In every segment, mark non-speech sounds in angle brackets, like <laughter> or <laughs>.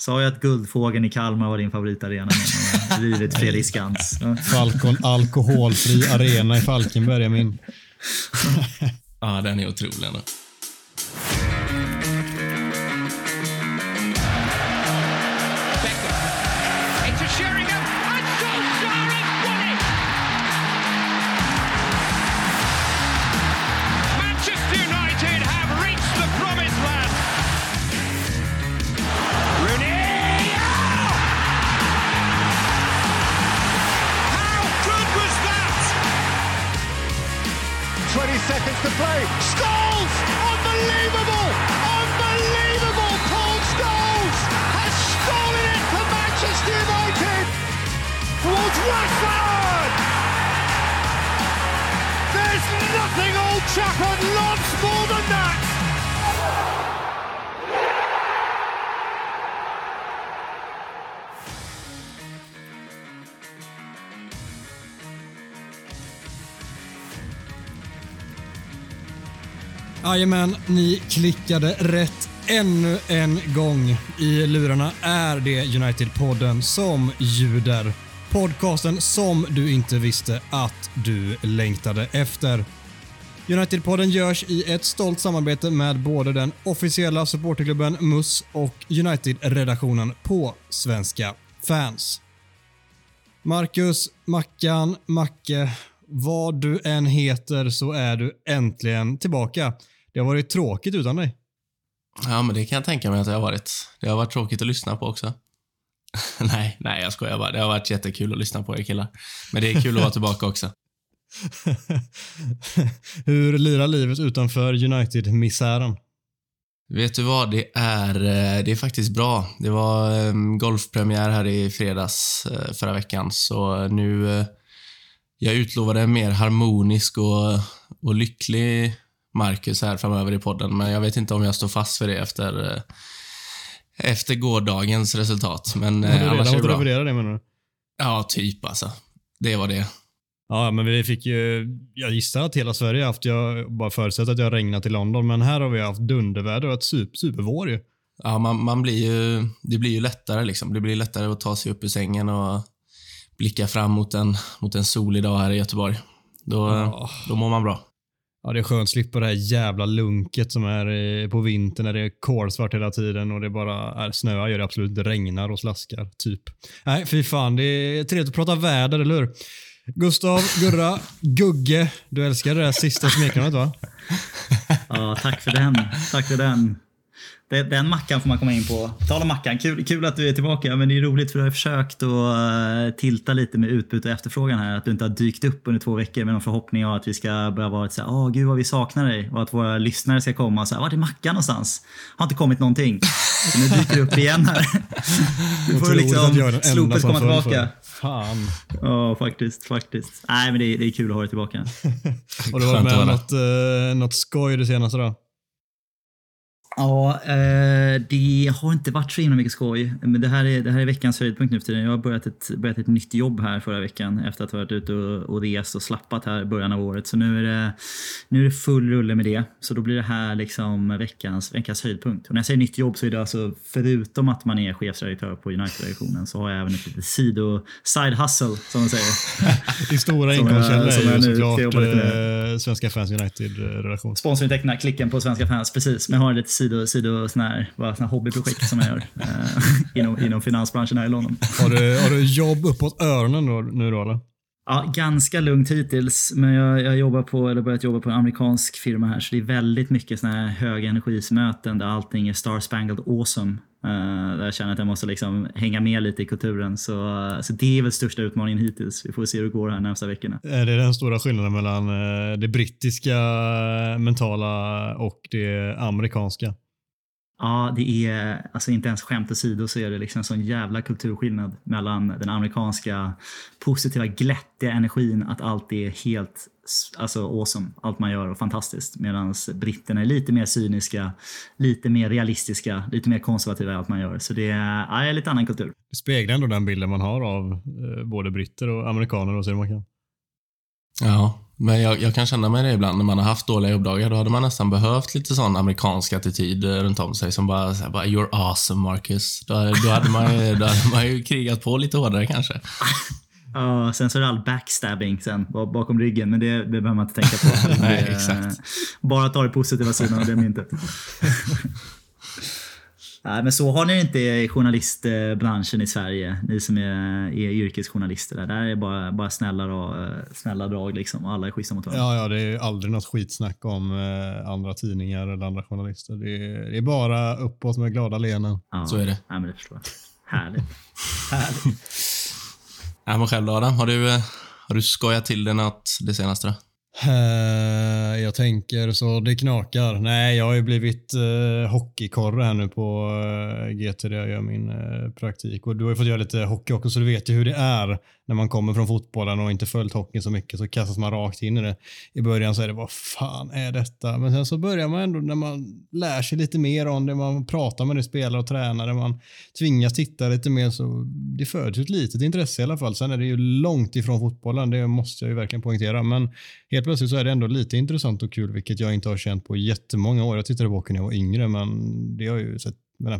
Sa jag att Guldfågeln i Kalmar var din favoritarena? Drivet Fredrik Skans. <laughs> Falcon alkoholfri arena i Falkenberg är min. <laughs> ja, den är otrolig. Ändå. Happen lots more than that! Jajamän, ni klickade rätt ännu en gång. I lurarna är det United-podden som ljuder. Podcasten som du inte visste att du längtade efter. United-podden görs i ett stolt samarbete med både den officiella supporterklubben MUS och United-redaktionen på Svenska fans. Marcus, Mackan, Macke, vad du än heter så är du äntligen tillbaka. Det har varit tråkigt utan dig. Ja, men det kan jag tänka mig att det har varit. Det har varit tråkigt att lyssna på också. <laughs> nej, nej, jag skojar bara. Det har varit jättekul att lyssna på er killar. Men det är kul att vara tillbaka också. <laughs> Hur lirar livet utanför United-misären? Vet du vad? Det är, eh, det är faktiskt bra. Det var ehm, golfpremiär här i fredags eh, förra veckan, så nu... Eh, jag utlovade en mer harmonisk och, och lycklig Marcus här framöver i podden, men jag vet inte om jag står fast för det efter, efter gårdagens resultat. Men Har du eh, annars är det bra. det menar du? Ja, typ alltså. Det var det. Ja, men vi fick ju, jag gissar att hela Sverige haft, jag bara förutsätter att det har regnat i London, men här har vi haft dunderväder och ett super, supervår ju. Ja, man, man blir ju, det blir ju lättare liksom. Det blir lättare att ta sig upp ur sängen och blicka fram mot en, mot en solig dag här i Göteborg. Då, Ja. då mår man bra. Ja, det är skönt att slippa det här jävla lunket som är på vintern när det är kolsvart hela tiden och det bara är snöar, gör det absolut inte regnar och slaskar, typ. Nej, fy fan. Det är trevligt att prata väder, eller hur? Gustav, Gurra, Gugge. Du älskar det där sista smeknamnet va? Ja, tack för den. Tack för den. Den mackan får man komma in på. På Tal om mackan, kul, kul att du är tillbaka. Men det är roligt för du har försökt att eh, tilta lite med utbud och efterfrågan här. Att du inte har dykt upp under två veckor med någon förhoppning av att vi ska börja vara så här, åh gud vad vi saknar dig. Och att våra lyssnare ska komma och säga, vart är mackan någonstans? Har inte kommit någonting. Så nu dyker du upp igen här. <laughs> Du får liksom slopet komma tillbaka. Fan. Ja, faktiskt. faktiskt. Nej, men det är, det är kul att ha dig tillbaka. <laughs> Har du varit med om något, eh, något skoj det senaste då? Ja, eh, det har inte varit så himla mycket skoj. Men det här är, det här är veckans höjdpunkt nu för tiden. Jag har börjat ett, börjat ett nytt jobb här förra veckan efter att ha varit ute och, och rest och slappat här i början av året. Så nu är, det, nu är det full rulle med det. Så då blir det här liksom veckans, veckans höjdpunkt. Och när jag säger nytt jobb så är det alltså förutom att man är chefsredaktör på United-redaktionen så har jag även ett litet sido, side hustle som man säger. <laughs> Din stora inkomstkälla är jag ju såklart eh, Svenska fans United-relation. Sponsorintäkterna, klicken på Svenska fans, precis. Men jag har lite sido, sido sån här, bara sån här hobbyprojekt som jag gör eh, <laughs> inom, inom finansbranschen här i London. Har du, har du jobb uppåt öronen då, nu då eller? Ja, ganska lugnt hittills, men jag, jag jobbar på, eller börjat jobba på en amerikansk firma här, så det är väldigt mycket såna här högenergismöten där allting är star spangled awesome. Uh, där jag känner att jag måste liksom hänga med lite i kulturen. Så, uh, så det är väl största utmaningen hittills. Vi får se hur det går här närmsta veckorna. Är det den stora skillnaden mellan eh, det brittiska eh, mentala och det amerikanska? Ja, det är alltså inte ens skämt åsido så är det liksom en sån jävla kulturskillnad mellan den amerikanska positiva glättiga energin att allt är helt alltså awesome, allt man gör och fantastiskt. Medan britterna är lite mer cyniska, lite mer realistiska, lite mer konservativa i allt man gör. Så det är, ja, det är lite annan kultur. Det speglar ändå den bilden man har av eh, både britter och amerikaner och så man kan. Ja, Men jag, jag kan känna mig det ibland när man har haft dåliga jobbdagar. Då hade man nästan behövt lite sån amerikansk attityd eh, runt om sig som bara, här, bara “You're awesome Marcus”. Då, då, hade man, ju- då hade man ju krigat på lite hårdare kanske. <laughs> Ja, sen så är det all backstabbing sen ba- bakom ryggen, men det, det behöver man inte tänka på. <laughs> Nej, exakt. Bara ta det positiva sidan av det myntet. <laughs> Nej, men så har ni inte i journalistbranschen i Sverige, ni som är, är yrkesjournalister. Där, där är det bara, bara snälla, dra- snälla drag liksom, och alla är schyssta mot varandra. Ja, ja, det är aldrig något skitsnack om eh, andra tidningar eller andra journalister. Det är, det är bara uppåt med glada leenden. Ja, Så är det. Nej, men det förstår jag. Härligt. <laughs> Härligt. Ja, men själv då Adam, har du, eh, har du skojat till det något det senaste Eh, jag tänker så det knakar. Nej, jag har ju blivit uh, hockeykorre här nu på eh, uh, GT där jag gör min eh, praktik. Och du har ju fått göra lite hockey också, så du vet ju hur det är när man kommer från fotbollen och inte följt hockeyn så mycket. Så kastas man rakt in i det. I början så är det, vad fan är detta? Men sen så börjar man ändå, när man lär sig lite mer om det, man pratar med det spelare och tränare, man tvingas titta lite mer, så det föds ett litet intresse i alla fall. Sen är det ju långt ifrån fotbollen, det måste jag ju verkligen poängtera. Men helt plötsligt så är det ändå lite intressant och kul, vilket jag inte har känt på jättemånga år. Jag tittade på hockey när jag var yngre, men det har ju sett,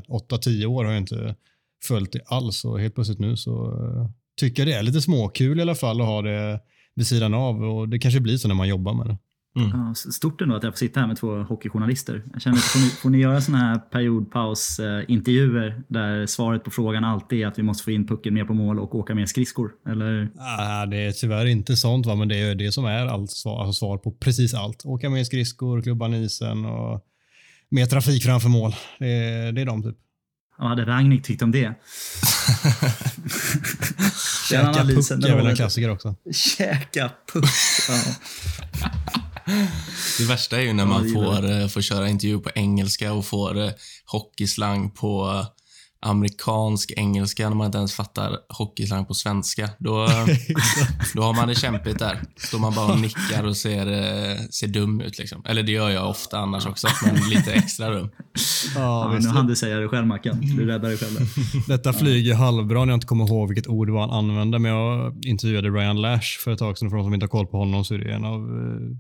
8-10 år har jag inte följt det alls och helt plötsligt nu så eh, tycker jag det är lite småkul i alla fall att ha det vid sidan av och det kanske blir så när man jobbar med det. Ja, stort ändå att jag får sitta här med två hockeyjournalister. Jag känner, får, ni, får ni göra såna här periodpaus-intervjuer där svaret på frågan alltid är att vi måste få in pucken mer på mål och åka mer skridskor? Eller? Ah, det är tyvärr inte sånt, va? men det är det som är allt svar, alltså svar på precis allt. Åka med skridskor, klubban isen och mer trafik framför mål. Det är, det är de typ. Vad hade Ragnik tyckt om det? <laughs> Den Käka analysen, puck är väl en det. klassiker också. Käka puck. Ja. Det värsta är ju när man får, eh, får köra intervju på engelska och får eh, hockeyslang på amerikansk engelska när man inte ens fattar hockeyslang på svenska. Då, <laughs> då har man det kämpigt där. Står man bara och nickar och ser, eh, ser dum ut. Liksom. Eller det gör jag ofta annars också, men lite extra dum. Ja, visst. nu hann du säga det själv Mackan. Du räddar dig själv där. <laughs> Detta flyger halvbra när jag inte kommer ihåg vilket ord han använde, men jag intervjuade Ryan Lash för ett tag sedan. För de som inte har koll på honom så är det en av eh,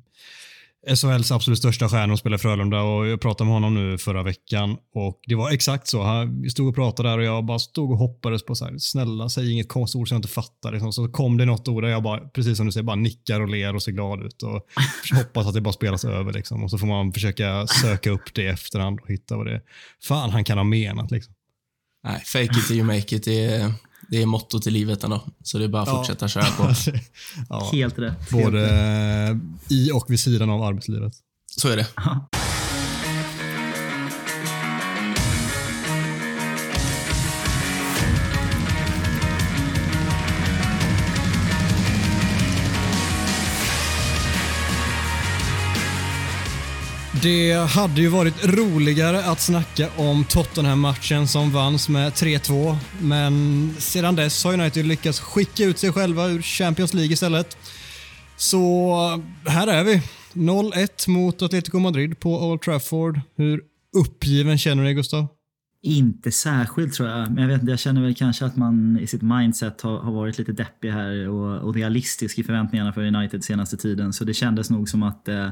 SHLs absolut största stjärnor och spelar i Frölunda och jag pratade med honom nu förra veckan och det var exakt så. Han, vi stod och pratade där och jag bara stod och hoppades på så här, snälla säg inget konstigt ord som jag inte fattar. Liksom. Så kom det något ord och jag bara, precis som du säger, bara nickar och ler och ser glad ut och <laughs> hoppas att det bara spelas över liksom. Och så får man försöka söka upp det i efterhand och hitta vad det är. Fan han kan ha menat liksom. Nej, fake it till you make it. Det är, det är mottot i livet ändå. Så det är bara att Ja. fortsätta köra på. <laughs> ja. Helt rätt. Helt Både rätt. i och vid sidan av arbetslivet. Så är det. Det hade ju varit roligare att snacka om Tottenham-matchen som vanns med 3-2, men sedan dess har United lyckats skicka ut sig själva ur Champions League istället. Så här är vi. 0-1 mot Atletico Madrid på Old Trafford. Hur uppgiven känner du dig, Gustav? Inte särskilt tror jag, men jag, vet, jag känner väl kanske att man i sitt mindset har, har varit lite deppig här och, och realistisk i förväntningarna för United senaste tiden. Så det kändes nog som att eh,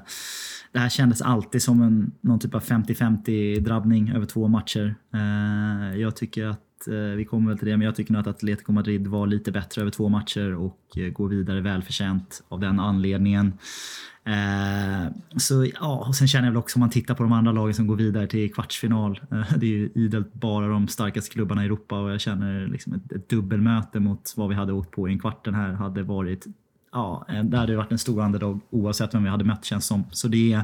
det här kändes alltid som en, någon typ av 50-50 drabbning över två matcher. Eh, jag tycker att, eh, vi kommer väl till det, men jag tycker nog att Atletico Madrid var lite bättre över två matcher och eh, går vidare välförtjänt av den anledningen. Eh, så ja, och sen känner jag väl också om man tittar på de andra lagen som går vidare till kvartsfinal. Eh, det är ju idelt bara de starkaste klubbarna i Europa och jag känner liksom ett, ett dubbelmöte mot vad vi hade åkt på i en kvart den här hade varit Ja, eh, det hade varit en stor underdog oavsett vem vi hade mött känns som. Så det är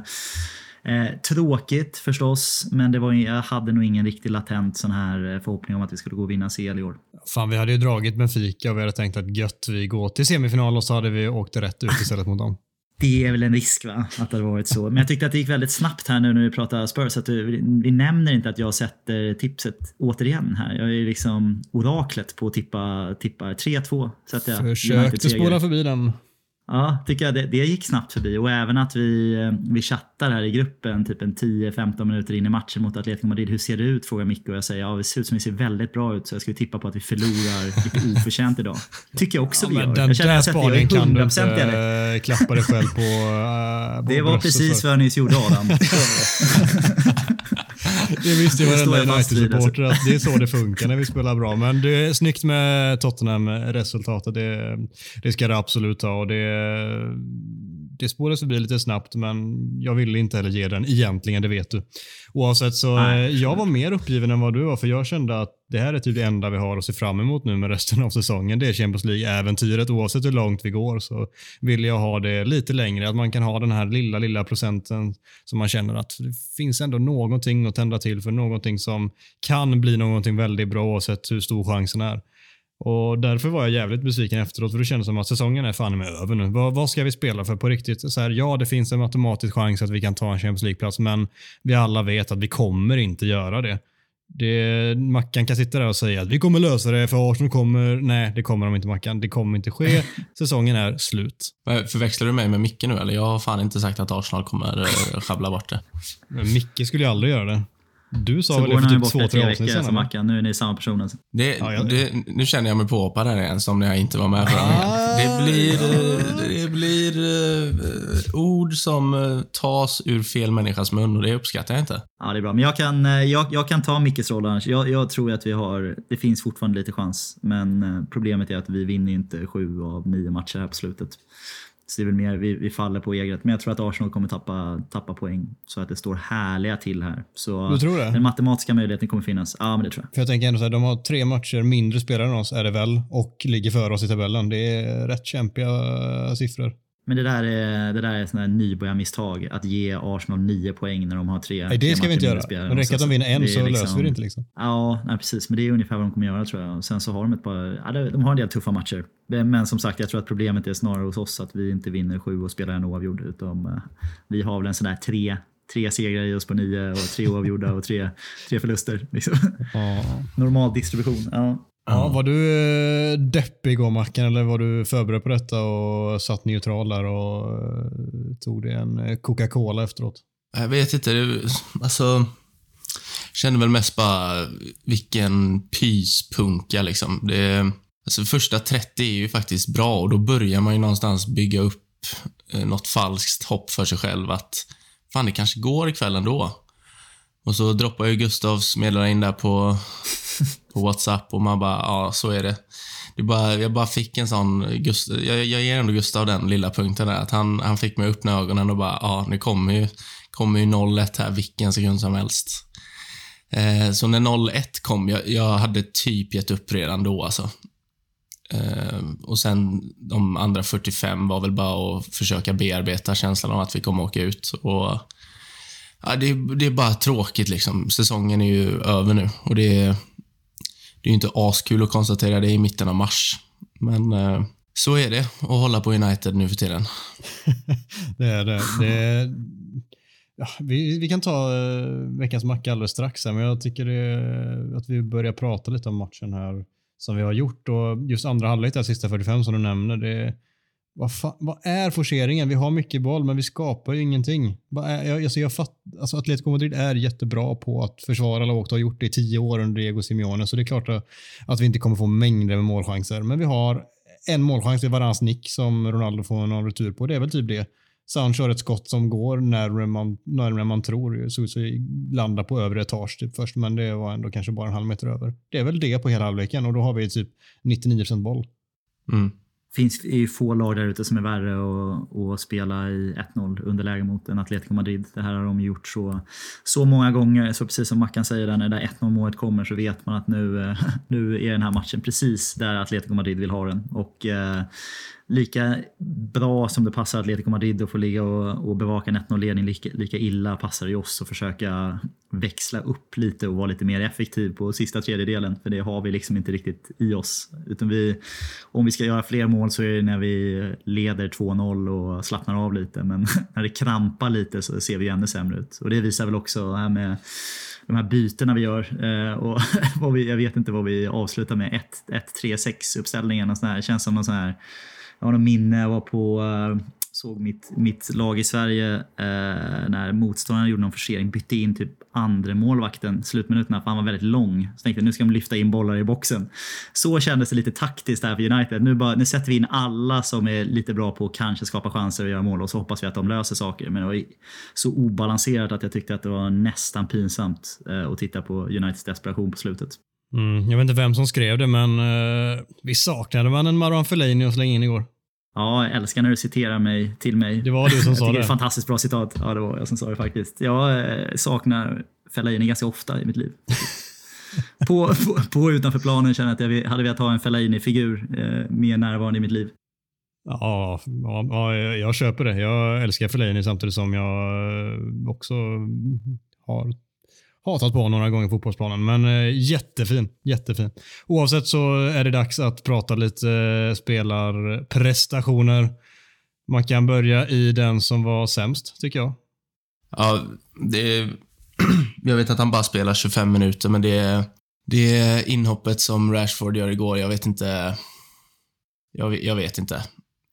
eh, tråkigt förstås, men det var, jag hade nog ingen riktig latent sån här eh, förhoppning om att vi skulle gå och vinna CL i år. Fan, vi hade ju dragit Benfica och vi hade tänkt att gött, vi går till semifinal och så hade vi åkt rätt ut istället mot dem. Det är väl en risk va? Att det hade varit så. Men jag tyckte att det gick väldigt snabbt här nu när vi pratar Spurs. Att du, vi nämner inte att jag sätter tipset återigen här. Jag är liksom oraklet på att tippa, tippa 3-2. sätter jag. Försökte spåra förbi den. Ja, tycker jag det, det gick snabbt förbi och även att vi, vi chattar här i gruppen typ en 10-15 minuter in i matchen mot Atletico Madrid. Hur ser det ut? Frågar Micke och jag säger ja, det ser ut som vi ser väldigt bra ut så jag skulle tippa på att vi förlorar lite <laughs> oförtjänt idag. Tycker jag också Ja, vi gör. den jag känner där spaningen kan du 100% i det. inte klappa dig själv på, uh, <laughs> Det var precis vad jag nyss gjorde Adam. <laughs> Det visste ju varenda United-supporter att det är så det funkar när vi spelar bra. Men det är snyggt med Tottenham-resultatet. Det, det ska det absolut ha. Och det, det spårades förbi lite snabbt, men jag ville inte heller ge den egentligen, det vet du. Oavsett så, Nej, jag var mer uppgiven än vad du var, för jag kände att det här är typ det enda vi har att se fram emot nu med resten av säsongen. Det är Champions League-äventyret. Oavsett hur långt vi går så vill jag ha det lite längre. Att man kan ha den här lilla, lilla procenten som man känner att det finns ändå någonting att tända till för. Någonting som kan bli någonting väldigt bra oavsett hur stor chansen är. Och Därför var jag jävligt besviken efteråt, för det kändes som att säsongen är fan med över nu. Vad, vad ska vi spela för på riktigt? Så här, ja, det finns en matematisk chans att vi kan ta en Champions League-plats, men vi alla vet att vi kommer inte göra det det. Mackan kan sitta där och säga att vi kommer lösa det, för Arsenal kommer... Nej, det kommer de inte Mackan. Det kommer inte ske. <laughs> Säsongen är slut. Förväxlar du mig med Micke nu eller? Jag har fan inte sagt att Arsenal kommer uh, schabbla bort det. Men Micke skulle ju aldrig göra det. Du sa Så väl det för typ två, tre avsnitt veckor sedan? Mackan. Nu är ni samma person. Alltså. Det, Ja, jag- det, nu känner jag mig påhoppad här igen som när jag inte var med förra Ah. gången. Det blir, det blir eh, ord som eh, tas ur fel människas mun och det uppskattar jag inte. Ja, det är bra. Men jag kan, eh, jag, jag kan ta Mickes roll annars. Jag, jag tror att vi har, det finns fortfarande lite chans. Men problemet är att vi vinner inte sju av nio matcher här på slutet. Väl mer, vi, vi faller på egret. Men jag tror att Arsenal kommer tappa, tappa poäng. Så att det står härliga till här. Så Du tror det? den matematiska möjligheten kommer finnas. Ja, men det tror jag. För jag tänker ändå så här, de har tre matcher mindre spelare än oss är det väl och ligger före oss i tabellen. Det är rätt kämpiga siffror. Men det där är, det där är sådana nybörjarmisstag. Att ge Arsenal nio poäng när de har tre Nej, det ska vi inte göra. än räcker att de vinner en är så liksom- löser vi det inte. Liksom. Ja, nej, precis. Men det är ungefär vad de kommer göra tror jag. Och sen så har de ett par, ja, de har en del tuffa matcher. Men som sagt, jag tror att problemet är snarare hos oss att vi inte vinner sju och spelar en oavgjord. Utan eh, vi har väl en sån där tre, tre segrar i oss på nio och tre oavgjorda och tre, tre förluster. Liksom. Ja. <laughs> Normal distribution. Ja. Ja, var du eh, deppig igår Mackan eller var du förberedd på detta och satt neutral där och eh, tog dig en eh, Coca-Cola efteråt? Jag vet inte, det, alltså... Känner väl mest bara vilken pyspunka liksom. Det, alltså första 30 är ju faktiskt bra och då börjar man ju någonstans bygga upp något falskt hopp för sig själv att fan, det kanske går ikväll ändå. Och så droppar ju Gustavs meddelande in där på, på WhatsApp och man bara, ja, så är det. det bara, jag bara fick en sån, Gust, jag, jag ger ändå Gustav den lilla punkten där, att han, han fick mig att öppna ögonen och bara, ja, nu kommer ju, kommer ju 0-1 här vilken sekund som helst. Eh, så när 0-1 kom, jag, jag hade typ gett upp redan då alltså. Eh, och sen de andra 45 var väl bara att försöka bearbeta känslan av att vi kommer åka ut. Och, ja, det, det är bara tråkigt liksom. Säsongen är ju över nu och det är, det är ju inte askul att konstatera det i mitten av mars. Men eh, så är det att hålla på United nu för tiden. <laughs> Det är det. det är, ja, vi, vi kan ta uh, veckans macka alldeles strax, här, men jag tycker det, att vi börjar prata lite om matchen här som vi har gjort. Och just andra halvlek, där, sista 45 som du nämner, det, vad, vad är forceringen? Vi har mycket boll, men vi skapar ju ingenting. Är, jag, alltså jag fatt, alltså Atletico Madrid är jättebra på att försvara lågt och har gjort det i tio år under Diego Simeone, så det är klart att, att vi inte kommer få mängder med målchanser. Men vi har en målchans i Varans nick som Ronaldo får någon retur på. Det är väl typ det. Sancho har ett skott som går närmare man, närmare man tror. Det såg ut att landa på övre etage typ först, men det var ändå kanske bara en halv meter över. Det är väl det på hela halvleken och då har vi typ 99% boll. Mm finns är ju få lag där ute som är värre att, att spela i 1-0 underläge mot än Atletico Madrid. Det här har de gjort så, så många gånger. Så precis som Mackan säger, där, när det där 1-0 målet kommer så vet man att nu, eh, <laughs> nu är den här matchen precis där Atletico Madrid vill ha den. Och eh, lika bra som det passar Atletico Madrid att få ligga och, och bevaka en 1-0-ledning, lika, lika illa passar det ju oss att försöka växla upp lite och vara lite mer effektiv på sista tredjedelen. För det har vi liksom inte riktigt i oss. Utan vi, om vi ska göra fler mål så är det när vi leder 2-0 och slappnar av lite. Men <laughs> när det krampar lite så ser vi ännu sämre ut. Och det visar väl också här med de här bytena vi gör. Eh, och <laughs> vad vi, jag vet inte vad vi avslutar med. 1-3-6 uppställningen. Och sån här. Det känns som någon sån här jag har något minne, jag var på eh, såg mitt, mitt lag i Sverige eh, när motståndaren gjorde någon forcering, bytte in typ andra målvakten slutminuterna för han var väldigt lång. Så tänkte jag nu ska de lyfta in bollar i boxen. Så kändes det lite taktiskt här för United. Nu, bara, nu sätter vi in alla som är lite bra på att kanske skapa chanser och göra mål och så hoppas vi att de löser saker. Men det var så obalanserat att jag tyckte att det var nästan pinsamt eh, att titta på Uniteds desperation på slutet. Mm, jag vet inte vem som skrev det, men eh, vi saknade man en Marwan Fellaini att slänga in igår. Ja, jag älskar när du citerar mig till mig. Det var du som <laughs> sa det. det är ett fantastiskt bra citat. Ja, det var jag som sa det faktiskt. Jag eh, saknar Fellaini ganska ofta i mitt liv. <laughs> på, på, på utanför planen känner jag att jag hade velat ha en Fellaini-figur eh, mer närvarande i mitt liv. Ja, ja, ja, jag köper det. Jag älskar Fellaini samtidigt som jag också har hatat på några gånger fotbollsplanen, men eh, jättefin. Jättefin. Oavsett så är det dags att prata lite eh, spelarprestationer. Man kan börja i den som var sämst, tycker jag. Ja, det är, <clears throat> jag vet att han bara spelar 25 minuter, men det är, det är inhoppet som Rashford gör igår. Jag vet inte. Jag, jag vet inte.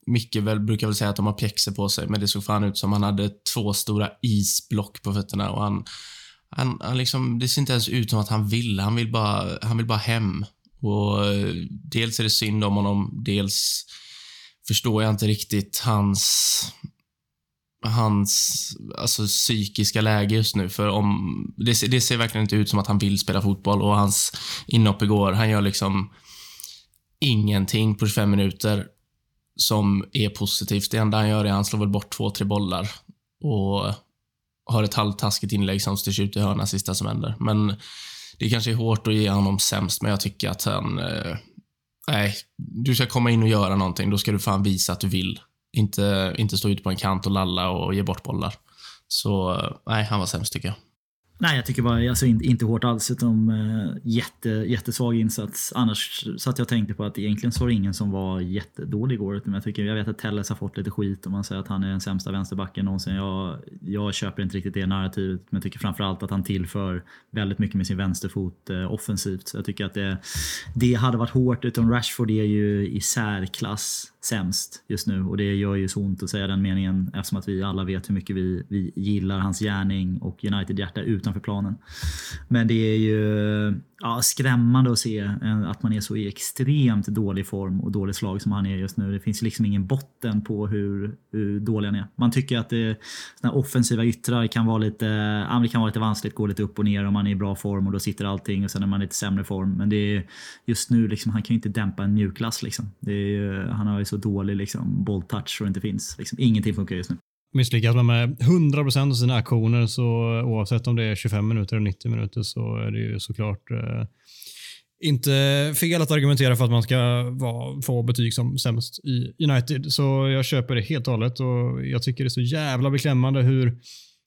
Micke väl, brukar väl säga att de har pjäxor på sig, men det såg fan ut som han hade två stora isblock på fötterna och han, han, han liksom, det ser inte ens ut som att han vill. Han vill bara, han vill bara hem. Och eh, dels är det synd om honom, dels förstår jag inte riktigt hans hans alltså, psykiska läge just nu. För om, det, det, ser verkligen inte ut som att han vill spela fotboll och hans inhopp igår, han gör liksom ingenting på 25 minuter som är positivt. Det enda han gör är att han slår väl bort två, tre bollar och har ett halvtaskigt inlägg som styrs ut i hörna sista som händer. Men det kanske är hårt att ge honom sämst, men jag tycker att han... Eh, nej, du ska komma in och göra någonting. Då ska du fan visa att du vill. Inte, inte stå ute på en kant och lalla och ge bort bollar. Så eh, nej, han var sämst tycker jag. Nej, jag tycker bara alltså, inte, inte hårt alls, utan uh, eh, jätte, jättesvag insats. Annars satt jag och tänkte på att egentligen så var det ingen som var jättedålig igår. Men jag, tycker, jag vet att Telles har fått lite skit om man säger att han är den sämsta vänsterbacken någonsin. Jag, jag köper inte riktigt det narrativet, men jag tycker framförallt att han tillför väldigt mycket med sin vänsterfot uh, offensivt. Så jag tycker att det, det hade varit hårt, utan Rashford är ju i särklass sämst just nu och det gör ju så ont att säga den meningen eftersom att vi alla vet hur mycket vi, vi gillar hans gärning och United-hjärta utanför planen. Men det är ju ja, skrämmande att se att man är så i extremt dålig form och dålig slag som han är just nu. Det finns liksom ingen botten på hur, hur dålig han är. Man tycker att det, såna offensiva yttrar kan vara lite, ja, det kan vara lite vanskligt, gå lite upp och ner om man är i bra form och då sitter allting och sen är man i lite sämre form. Men det är just nu, liksom, han kan ju inte dämpa en mjukglass. Liksom. Är, han har ju så dålig liksom, bolltouch så det inte finns. Liksom, ingenting funkar just nu. Misslyckas man med 100% av sina aktioner, så oavsett om det är 25 minuter eller 90 minuter, så är det ju såklart eh, inte fel att argumentera för att man ska vara, få betyg som sämst i United. Så jag köper det helt och hållet och jag tycker det är så jävla beklämmande hur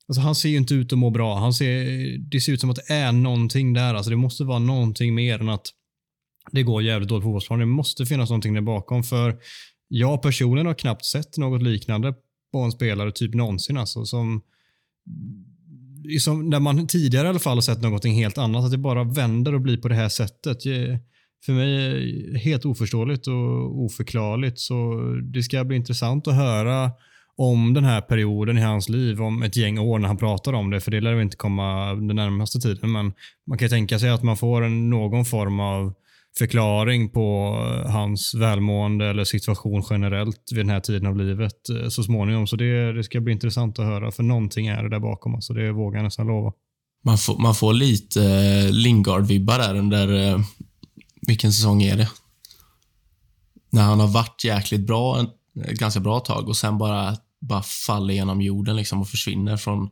Alltså han ser ju inte ut att må bra. Han ser, det ser ut som att det är någonting där. Alltså det måste vara någonting mer än att det går jävligt dåligt på fotbollsplanen. Det måste finnas någonting där bakom. För jag personligen har knappt sett något liknande på en spelare typ någonsin. Alltså, som, som, där man tidigare i alla fall har sett någonting helt annat. Att det bara vänder och blir på det här sättet. För mig är det helt oförståeligt och oförklarligt. Så det ska bli intressant att höra om den här perioden i hans liv om ett gäng år när han pratar om det, för det lär väl inte komma den närmaste tiden. Men man kan tänka sig att man får en, någon form av förklaring på eh, hans välmående eller situation generellt vid den här tiden av livet eh, så småningom. Så det, det ska bli intressant att höra, för någonting är det där bakom. Alltså det vågar jag nästan lova. Man får, man får lite eh, Lingard-vibbar där under... vilken säsong är det? När han har varit jäkligt bra ett ganska bra tag och sen bara, bara faller genom jorden liksom och försvinner från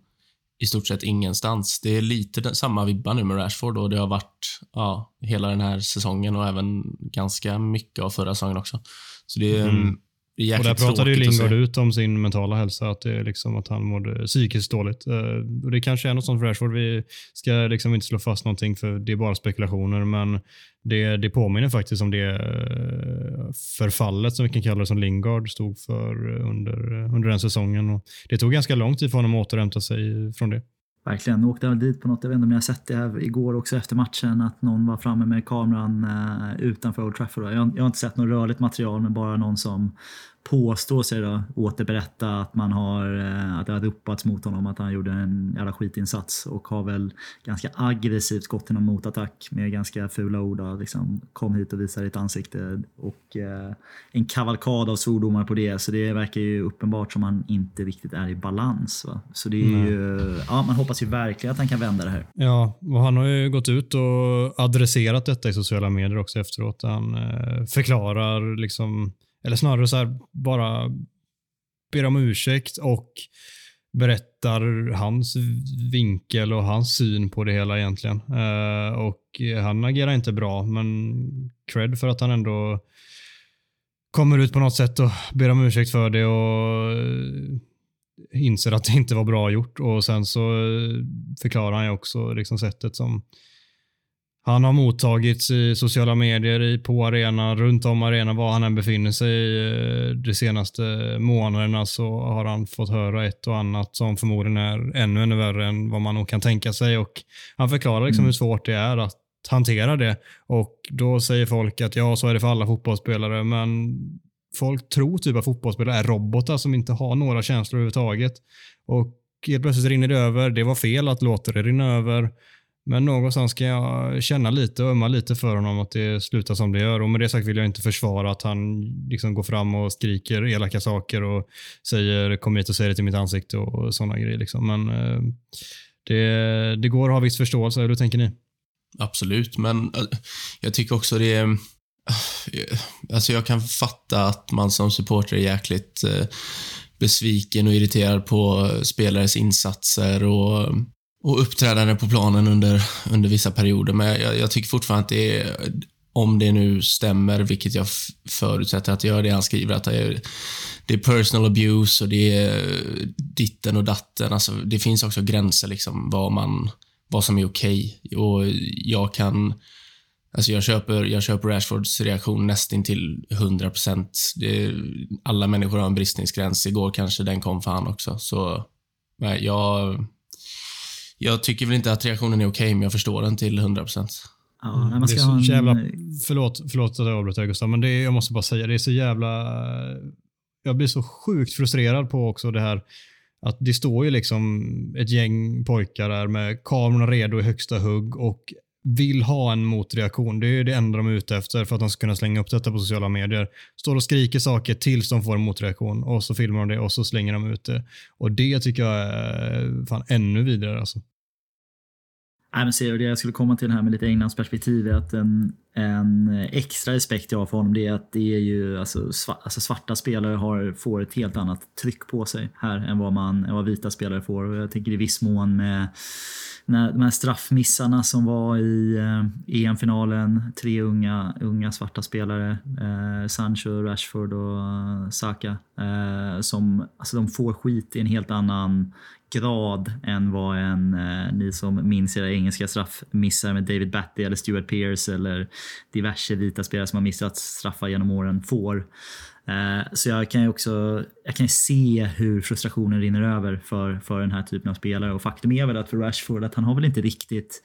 i stort sett ingenstans. Det är lite samma vibba nu med Rashford och det har varit ja, hela den här säsongen och även ganska mycket av förra säsongen också. Så det är, mm det är jäkligt Och där pratade ju Lingard ut om sin mentala hälsa, att, det är liksom att han mådde psykiskt dåligt. Uh, och det kanske är något sånt för Rashford. Vi ska liksom inte slå fast någonting för det är bara spekulationer, men det, det påminner faktiskt om det uh, förfallet som vi kan kalla det, som Lingard stod för under, under den säsongen. Och det tog ganska lång tid för honom att återhämta sig från det. Verkligen. åkte väl dit på något, jag vet inte om har sett det här igår också efter matchen, att någon var framme med kameran utanför Old Trafford. Jag, jag, har inte sett något rörligt material, men bara någon som påstår sig då återberätta att man har, eh, att det har ropats mot honom att han gjorde en jävla skitinsats och har väl ganska aggressivt gått till någon motattack med ganska fula ord. Då, liksom, kom hit och visa ditt ansikte och eh, en kavalkad av svordomar på det. Så det verkar ju uppenbart som han inte riktigt är i balans. Va? Så det är ju, ja, man hoppas ju verkligen att han kan vända det här. Ja, och han har ju gått ut och adresserat detta i sociala medier också efteråt. Han eh, förklarar liksom eller snarare så här, bara ber om ursäkt och berättar hans vinkel och hans syn på det hela egentligen. Uh, och han agerar inte bra, men cred för att han ändå kommer ut på något sätt och ber om ursäkt för det och eh, inser att det inte var bra gjort och sen så eh, förklarar han ju också liksom sättet som han har mottagits i sociala medier, på arenan, runt om arenan, var han än befinner sig eh, de senaste månaderna så har han fått höra ett och annat som förmodligen är ännu, ännu värre än vad man nog kan tänka sig. Och han förklarar liksom mm. hur svårt det är att hantera det. Och Då säger folk att ja, så är det för alla fotbollsspelare, men folk tror typ att fotbollsspelare är robotar som inte har några känslor överhuvudtaget. Och helt plötsligt rinner det över. Det var fel att låta det rinna över. Men någonstans kan jag känna lite och ömma lite för honom att det slutar som det gör. Och med det sagt vill jag inte försvara att han liksom går fram och skriker elaka saker och säger kom hit och säg det till mitt ansikte och sådana grejer. Liksom. Men eh, det, det går att ha viss förståelse. Hur tänker ni? Absolut, men eh, jag tycker också det är... Eh, alltså jag kan fatta att man som supporter är jäkligt besviken och irriterad på spelares insatser och och uppträdande på planen under, under vissa perioder. Men jag, jag tycker fortfarande att det är, om det nu stämmer, vilket jag förutsätter att det gör, det han skriver, att det är, det är personal abuse och det är ditten och datten. Alltså, det finns också gränser liksom vad, man, vad som är okej. Okay. Och jag kan... Alltså jag köper, jag köper Rashfords reaktion nästan till 100 procent. Alla människor har en bristningsgräns. Igår kanske den kom för han också. Så nej, jag, jag tycker väl inte att reaktionen är okej, okay, men jag förstår den till 100 procent. Ja, man ska det är så en... jävla, förlåt, förlåt att jag avbröt dig Gustav, men det är, jag måste bara säga, det är så jävla... Jag blir så sjukt frustrerad på också det här att det står ju liksom ett gäng pojkar där med kamerorna redo i högsta hugg och vill ha en motreaktion. Det är det enda de är ute efter för att de ska kunna slänga upp detta på sociala medier. Står och skriker saker tills de får en motreaktion och så filmar de det och så slänger de ut det. Och det tycker jag är fan ännu vidare alltså. Nej, men ser det jag skulle komma till här med lite Englands perspektiv är att en, en extra respekt jag har för honom det är att det är ju alltså, svart, alltså svarta spelare har, får ett helt annat tryck på sig här än vad, man, än vad vita spelare får. Och jag tänker i viss mån med när, de här straffmissarna som var i eh, EM-finalen. Tre unga, unga svarta spelare, eh, Sancho, Rashford och eh, Saka. Eh, som, alltså de får skit i en helt annan grad än vad en, eh, ni som minns era engelska straffmissar med David Batty eller Stuart Pearce eller diverse vita spelare som har missat straffar genom åren får. Eh, så jag kan ju också jag kan se hur frustrationen rinner över för, för den här typen av spelare. Och faktum är väl att för Rashford att han har väl inte riktigt,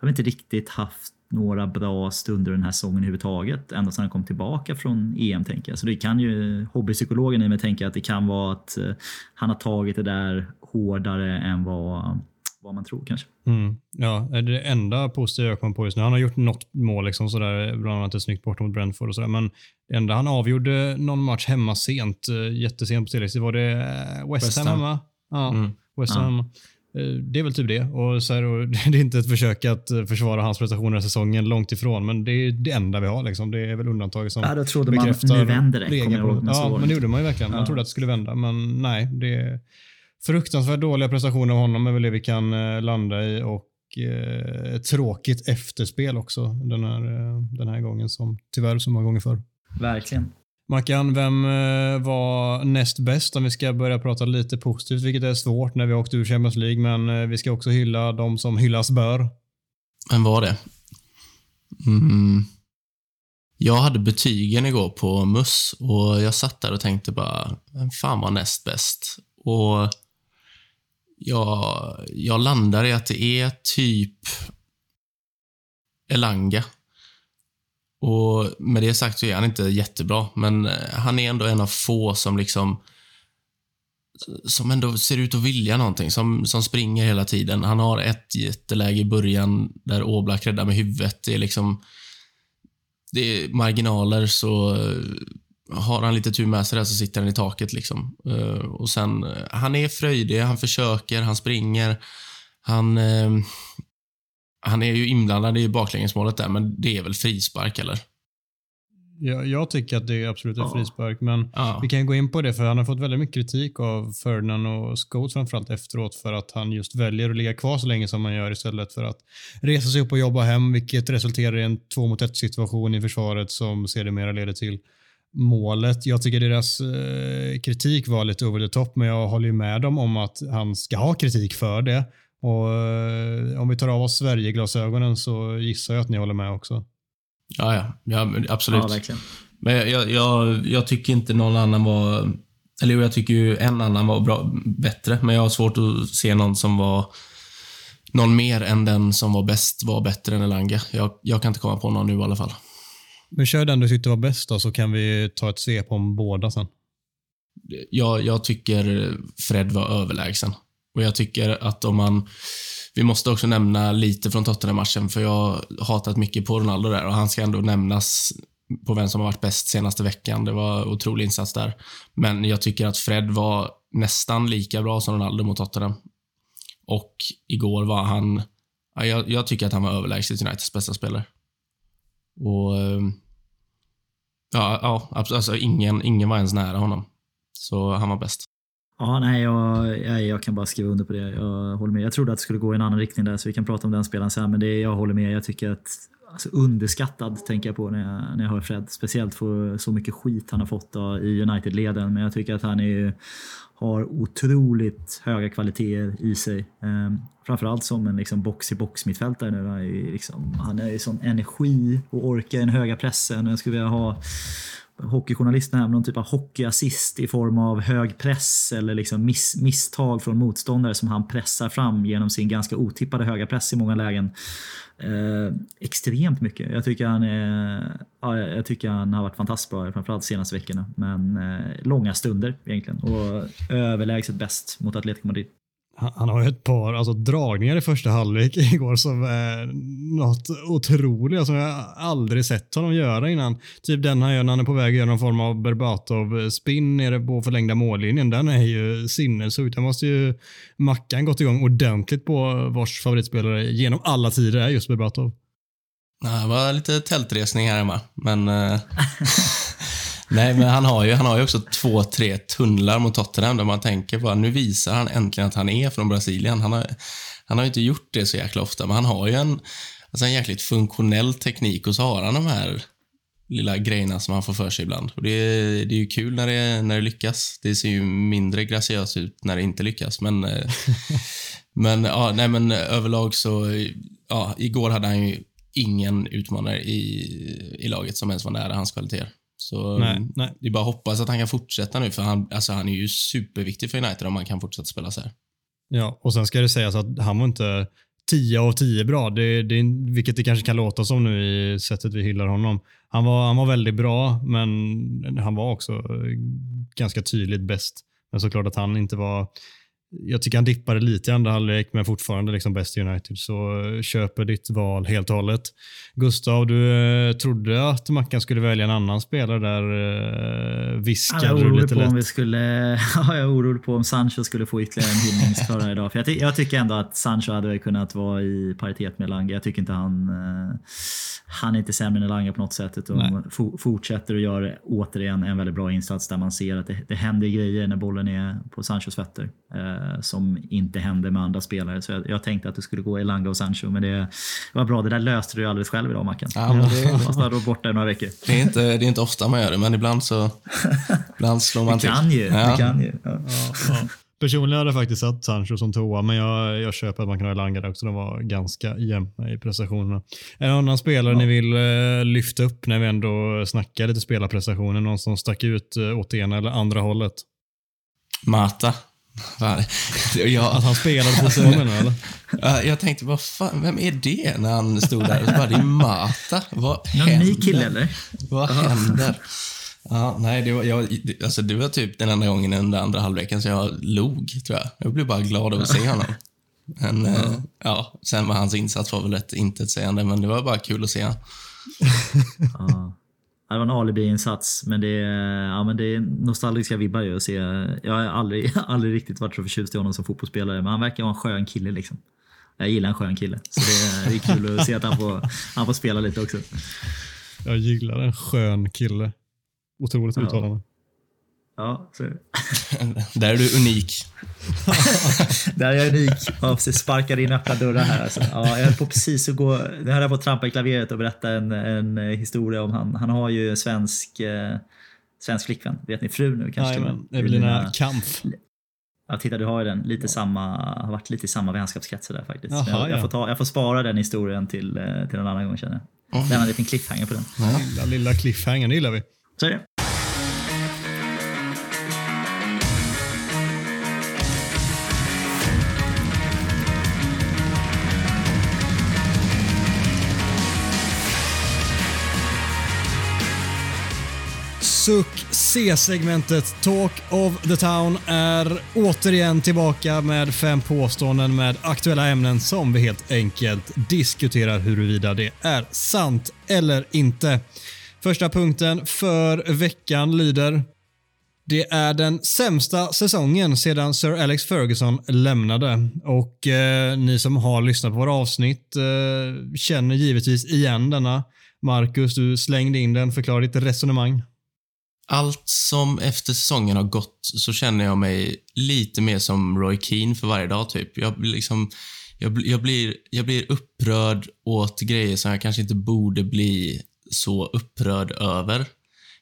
har inte riktigt haft några bra stunder den här säsongen överhuvudtaget. Ända sedan han kom tillbaka från EM tänker jag. Så det kan ju hobbypsykologen i mig tänka att det kan vara att eh, han har tagit det där hårdare än vad vad man tror kanske. Mm. Ja, det enda positiva jag kom på just nu, han har gjort något mål, liksom sådär, bland annat ett snyggt borta mot Brentford och sådär, men det enda han avgjorde någon match hemma sent, eh, jättesent på tilläggstid, var det eh, West, West Ham hemma? Ja, mm. West Ham ja. Eh, det är väl typ det. Och så här, och <laughs> det är inte ett försök att försvara hans prestationer i säsongen, långt ifrån. Men det är det enda vi har. Liksom. Det är väl undantaget som ja, då trodde man nu vänder det. Regeln. Ja, men det gjorde man ju verkligen. Man trodde att det skulle vända, men nej. Det, fruktansvärt dåliga prestationer av honom är väl det vi kan eh, landa i och eh, tråkigt efterspel också den här, eh, den här gången som tyvärr så många gånger förr. Verkligen. Mackan, vem var näst bäst om vi ska börja prata lite positivt, vilket är svårt när vi åkt ur Champions League, men vi ska också hylla de som hyllas bör. Vem var det? Mm. Jag hade betygen igår på MUS och jag satt där och tänkte bara, vem fan var näst bäst? Och jag, jag landar i att det är typ Elanga. Och Med det sagt så är han inte jättebra, men eh, han är ändå en av få som liksom som ändå ser ut att vilja någonting, som, som springer hela tiden. Han har ett jätteläge i början där Oblak räddar med huvudet. Det är liksom det är marginaler så har han lite tur med sig där så sitter han i taket. Liksom. Uh, och sen, uh, han är fröjdig, han försöker, han springer. Han, uh, han är ju inblandad i baklängesmålet där, men det är väl frispark, eller? Jag, jag tycker att det är absolut en Ja. frispark, men Ja. vi kan gå in på det för han har fått väldigt mycket kritik av Ferdinand och Scholes framförallt efteråt för att han just väljer att ligga kvar så länge som han gör istället för att resa sig upp och jobba hem, vilket resulterar i en två mot ett situation i försvaret som sedermera leder till målet. Jag tycker deras eh, kritik var lite over the top, men jag håller ju med dem om att han ska ha kritik för det. Och eh, om vi tar av oss Sverigeglasögonen så gissar jag att ni håller med också. Ja, ja, ja absolut. Ja, verkligen. Men jag, jag, jag, jag tycker inte någon annan var... Eller jag tycker ju en annan var bra, bättre, men jag har svårt att se någon som var... Någon mer än den som var bäst var bättre än Elanga. Jag, jag kan inte komma på någon nu i alla fall. Men kör den du tyckte var bäst då, så kan vi ta ett svep om båda sen. Jag, jag tycker Fred var överlägsen. Och jag tycker att om man... Vi måste också nämna lite från Tottenham-matchen, för jag har hatat mycket på Ronaldo där och han ska ändå nämnas på vem som har varit bäst senaste veckan. Det var otrolig insats där. Men jag tycker att Fred var nästan lika bra som Ronaldo mot Tottenham. Och igår var han... Jag, jag tycker att han var överlägset Uniteds bästa spelare. Och... Ehm, ja, ja alltså ingen, ingen var ens nära honom. Så han var bäst. Ja, nej, jag, jag, jag kan bara skriva under på det. Jag håller med. Jag trodde att det skulle gå i en annan riktning där, så vi kan prata om den spelaren sen. Men det, jag håller med. Jag tycker att alltså, underskattad tänker jag på när jag, när jag hör Fred. Speciellt för så mycket skit han har fått då, i United-leden. Men jag tycker att han är, har otroligt höga kvaliteter i sig. Ehm, framförallt som en liksom, box-i-box mittfältare nu. Han ju liksom, han är ju sån energi och orkar i den höga pressen. Jag skulle vilja ha hockeyjournalisten här med någon typ av hockeyassist i form av hög press eller liksom miss, misstag från motståndare som han pressar fram genom sin ganska otippade höga press i många lägen. Eh, extremt mycket. Jag tycker han, är, ja, jag tycker han har varit fantastiskt bra, framförallt de senaste veckorna. Men eh, långa stunder egentligen och överlägset bäst mot Atletico Madrid. Han, har ju ett par alltså, dragningar i första halvlek <laughs> igår som är något otroligt som jag aldrig sett honom göra innan. Typ den han gör när han är på väg att göra någon form av Berbatov-spinn nere på förlängda mållinjen. Den är ju sinnessjuk. Den måste ju Mackan gått igång ordentligt på vars favoritspelare genom alla tider är just Berbatov. Ja, det var lite tältresning här hemma, men... <laughs> Nej, men han har ju, han har ju också två, tre tunnlar mot Tottenham där man tänker på nu visar han äntligen att han är från Brasilien. Han har, han har ju inte gjort det så jäkla ofta, men han har ju en, alltså en jäkligt funktionell teknik och så har han de här lilla grejerna som han får för sig ibland. Och det, är- det är ju kul när det, när det lyckas. Det ser ju mindre graciöst ut när det inte lyckas, men <laughs> men, ja, nej, men överlag så, ja, igår hade han ju ingen utmanare i, i laget som ens var nära hans kvaliteter. Så Nej, nej. det är bara att hoppas att han kan fortsätta nu, för han, alltså, han är ju superviktig för United om han kan fortsätta spela så här. Ja, och sen ska det sägas att han var inte 10 av 10 bra, det, det, vilket det kanske kan låta som nu i sättet vi hyllar honom. Han var, han var väldigt bra, men han var också ganska tydligt bäst. Men såklart att han inte var... Jag tycker han dippade lite i andra halvlek, men fortfarande liksom bäst i United. Så eh, köper ditt val helt och hållet. Gustav, du eh, trodde att Mackan skulle välja en annan spelare där. Eh, viskade du lite om lätt. vi skulle, <laughs> ja, jag är orolig på om Sancho skulle få ytterligare en hyllningskörare idag. För jag, ty- jag tycker ändå att Sancho hade kunnat vara i paritet med Elanga. Jag tycker inte han... Eh, han är inte sämre än Elanga på något sätt. Utan fortsätter och gör återigen en väldigt bra insats där man ser att det, det händer grejer när bollen är på Sanchos fötter. Eh, som inte händer med andra spelare. Så jag, jag tänkte att det skulle gå Elanga och Sancho. Men det var bra. Det där löste du alldeles själv idag Mackan. Ja, men det- Fast du var borta i några veckor. Det är, inte, det är inte ofta man gör det, men ibland så ibland slår man Du till. kan ju. Ja. Du kan ju. Ja. Ja. Personligen hade jag faktiskt satt Sancho som tvåa, men jag, jag köper att man kan ha Elanga där också. De var ganska jämna i prestationerna. Är det någon annan spelare ni vill eh, lyfta upp när vi ändå snackar lite spelarprestationer? Någon som stack ut eh, åt ena eller andra hållet? Mata. Fan, <laughs> jag, Att han spelade fotboll menar du, eller? Ja, jag tänkte, vad fan, vem är det när han stod där? Och bara, det är Mata. Vad Någon händer? ny kille eller? Vad händer? Ja, nej, det var, jag, alltså, det var typ den enda gången under andra halvleken som jag log, tror jag. Jag blev bara glad av att se honom. Men, eh, ja, sen var hans insats var väl ett intetsägande, men det var bara kul att se honom. <laughs> Ja. Det var en alibi-insats, men det är, ja, men det är nostalgiska vibbar ju att se. Jag har aldrig, <laughs> aldrig riktigt varit så förtjust i honom som fotbollsspelare, men han verkar vara en skön kille. Liksom. Jag gillar en skön kille, så det är, det är kul att se att han får, han får spela lite också. Jag gillar en skön kille. Otroligt Ja. uttalande. Ja, så är det. <laughs> Där är du unik. <laughs> Där är jag unik. Ja, precis. Sparkar in öppna dörrar här. Alltså. Ja, jag höll på precis att gå... Nu höll jag på att trampa i klaveret och berätta en, en historia om han. Han har ju en svensk, eh, svensk flickvän. Vet ni fru nu kanske? Jajamän? Evelina Kampf. Ja, titta du har ju den. Lite samma, har varit lite i samma vänskapskretsar där faktiskt. Jaha, jag, jag, ja. får ta, jag får spara den historien till, eh, till en annan gång känner jag. Lämna en liten cliffhanger på den. Lilla, lilla cliffhanger, det gillar vi. Så är det. Suck C-segmentet Talk of the Town är återigen tillbaka med fem påståenden med aktuella ämnen som vi helt enkelt diskuterar huruvida det är sant eller inte. Första punkten för veckan lyder det är den sämsta säsongen sedan Sir Alex Ferguson lämnade. Och eh, ni som har lyssnat på våra avsnitt eh, känner givetvis igen denna. Marcus, du slängde in den. Förklara ditt resonemang. Allt som efter säsongen har gått så känner jag mig lite mer som Roy Keane för varje dag. typ. Jag, blir liksom, jag, jag, blir, jag blir upprörd åt grejer som jag kanske inte borde bli så upprörd över.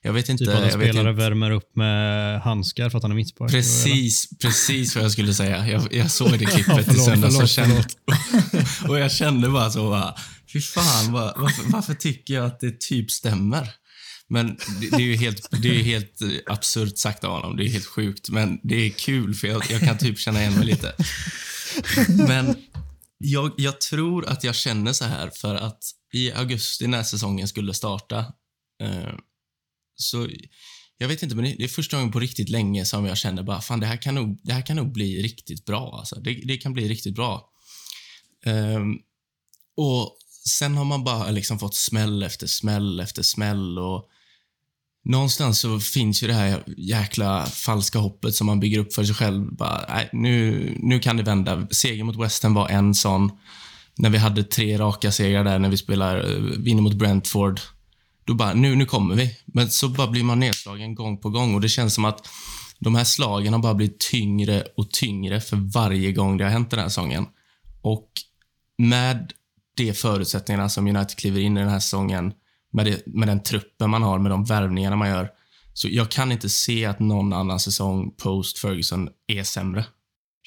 Jag vet inte. Typ att en spelare inte. värmer upp med handskar för att han är mittback. eller? Precis, precis vad jag skulle säga. Jag, jag såg det <laughs> klippet Ja, i förlåt, söndags och, kände, <laughs> och jag kände bara så bara, fy fan, varför, varför tycker jag att det typ stämmer? Men det, det är ju helt, det är helt absurt sagt av honom. Det är helt sjukt, men det är kul för jag, jag kan typ känna igen mig lite. Men jag, jag tror att jag känner så här för att i augusti när säsongen skulle starta eh, så jag vet inte, men det är första gången på riktigt länge som jag känner bara, fan det här kan nog, det här kan nog bli riktigt bra. Alltså. Det, det kan bli riktigt bra. Ehm, och sen har man bara liksom fått smäll efter smäll efter smäll och någonstans så finns ju det här jäkla falska hoppet som man bygger upp för sig själv. Bara, nej, nu, nu kan det vända. Seger mot West Ham var en sån. När vi hade tre raka segrar där när vi spelar, eh, vinner mot Brentford. Då bara, nu, nu kommer vi. Men så bara blir man nedslagen gång på gång och det känns som att de här slagen har bara blivit tyngre och tyngre för varje gång det har hänt den här säsongen. Och med de förutsättningarna som United kliver in i den här säsongen, med, det, med den truppen man har, med de värvningarna man gör, så jag kan inte se att någon annan säsong post Ferguson är sämre.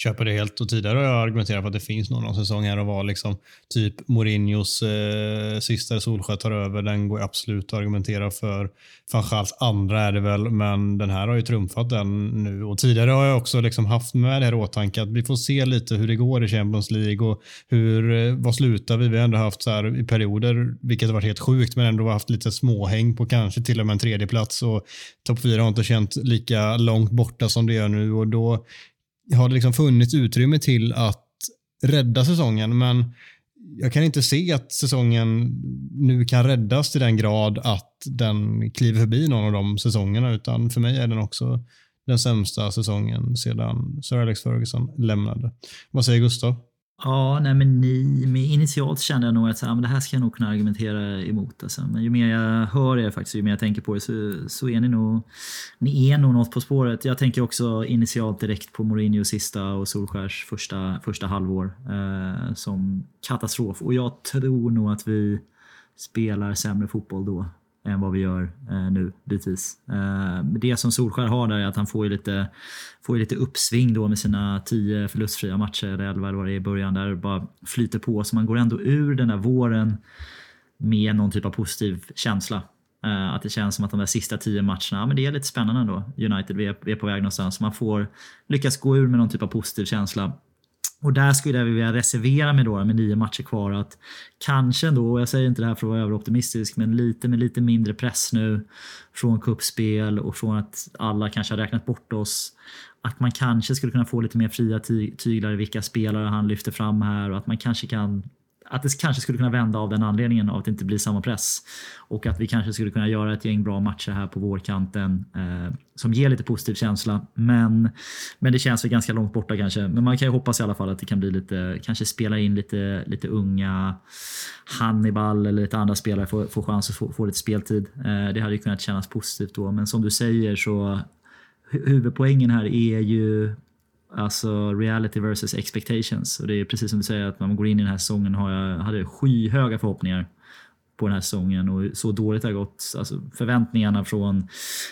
Köper det helt och tidigare har jag argumenterat för att det finns någon säsong här och var liksom typ Mourinhos eh, sista Solsjö tar över. Den går absolut att argumentera för. Van andra är det väl, men den här har ju trumfat den nu. Och tidigare har jag också liksom haft med det här i åtanke att vi får se lite hur det går i Champions League och hur, eh, vad slutar vi? Vi har ändå haft så här i perioder, vilket har varit helt sjukt, men ändå haft lite småhäng på kanske till och med en tredje plats och topp fyra har inte känt lika långt borta som det gör nu och då har det liksom funnits utrymme till att rädda säsongen, men jag kan inte se att säsongen nu kan räddas till den grad att den kliver förbi någon av de säsongerna, utan för mig är den också den sämsta säsongen sedan Sir Alex Ferguson lämnade. Vad säger Gustav? Ja, nej men ni, initialt kände jag nog att så, här, men det här ska jag nog kunna argumentera emot. Alltså. Men ju mer jag hör er faktiskt, ju mer jag tänker på det så, så är ni nog, ni är nog något på spåret. Jag tänker också initialt direkt på Mourinhos sista och Solskärs första, första halvår eh, som katastrof. Och jag tror nog att vi spelar sämre fotboll då än vad vi gör eh, nu bitvis. Eh, det som Solskär har där är att han får ju lite, får ju lite uppsving då med sina tio förlustfria matcher, eller elva eller vad det är i början, där det bara flyter på. Så man går ändå ur den där våren med någon typ av positiv känsla. Eh, att det känns som att de där sista tio matcherna, ja men det är lite spännande ändå. United, vi är, vi är på väg någonstans. Man får lyckas gå ur med någon typ av positiv känsla. Och där skulle jag vilja reservera mig då med nio matcher kvar att kanske ändå, och jag säger inte det här för att vara överoptimistisk, men lite med lite mindre press nu från kuppspel och från att alla kanske har räknat bort oss. Att man kanske skulle kunna få lite mer fria tyglar i vilka spelare han lyfter fram här och att man kanske kan att det kanske skulle kunna vända av den anledningen av att det inte blir samma press. Och att vi kanske skulle kunna göra ett gäng bra matcher här på vårkanten eh, som ger lite positiv känsla. Men, men det känns väl ganska långt borta kanske. Men man kan ju hoppas i alla fall att det kan bli lite, kanske spela in lite, lite unga Hannibal eller lite andra spelare får, får chans att få, få lite speltid. Eh, det hade ju kunnat kännas positivt då. Men som du säger så huvudpoängen här är ju Alltså reality versus expectations. Och det är precis som du säger att när man går in i den här säsongen har jag hade skyhöga förhoppningar på den här säsongen och så dåligt det har gått. Alltså förväntningarna från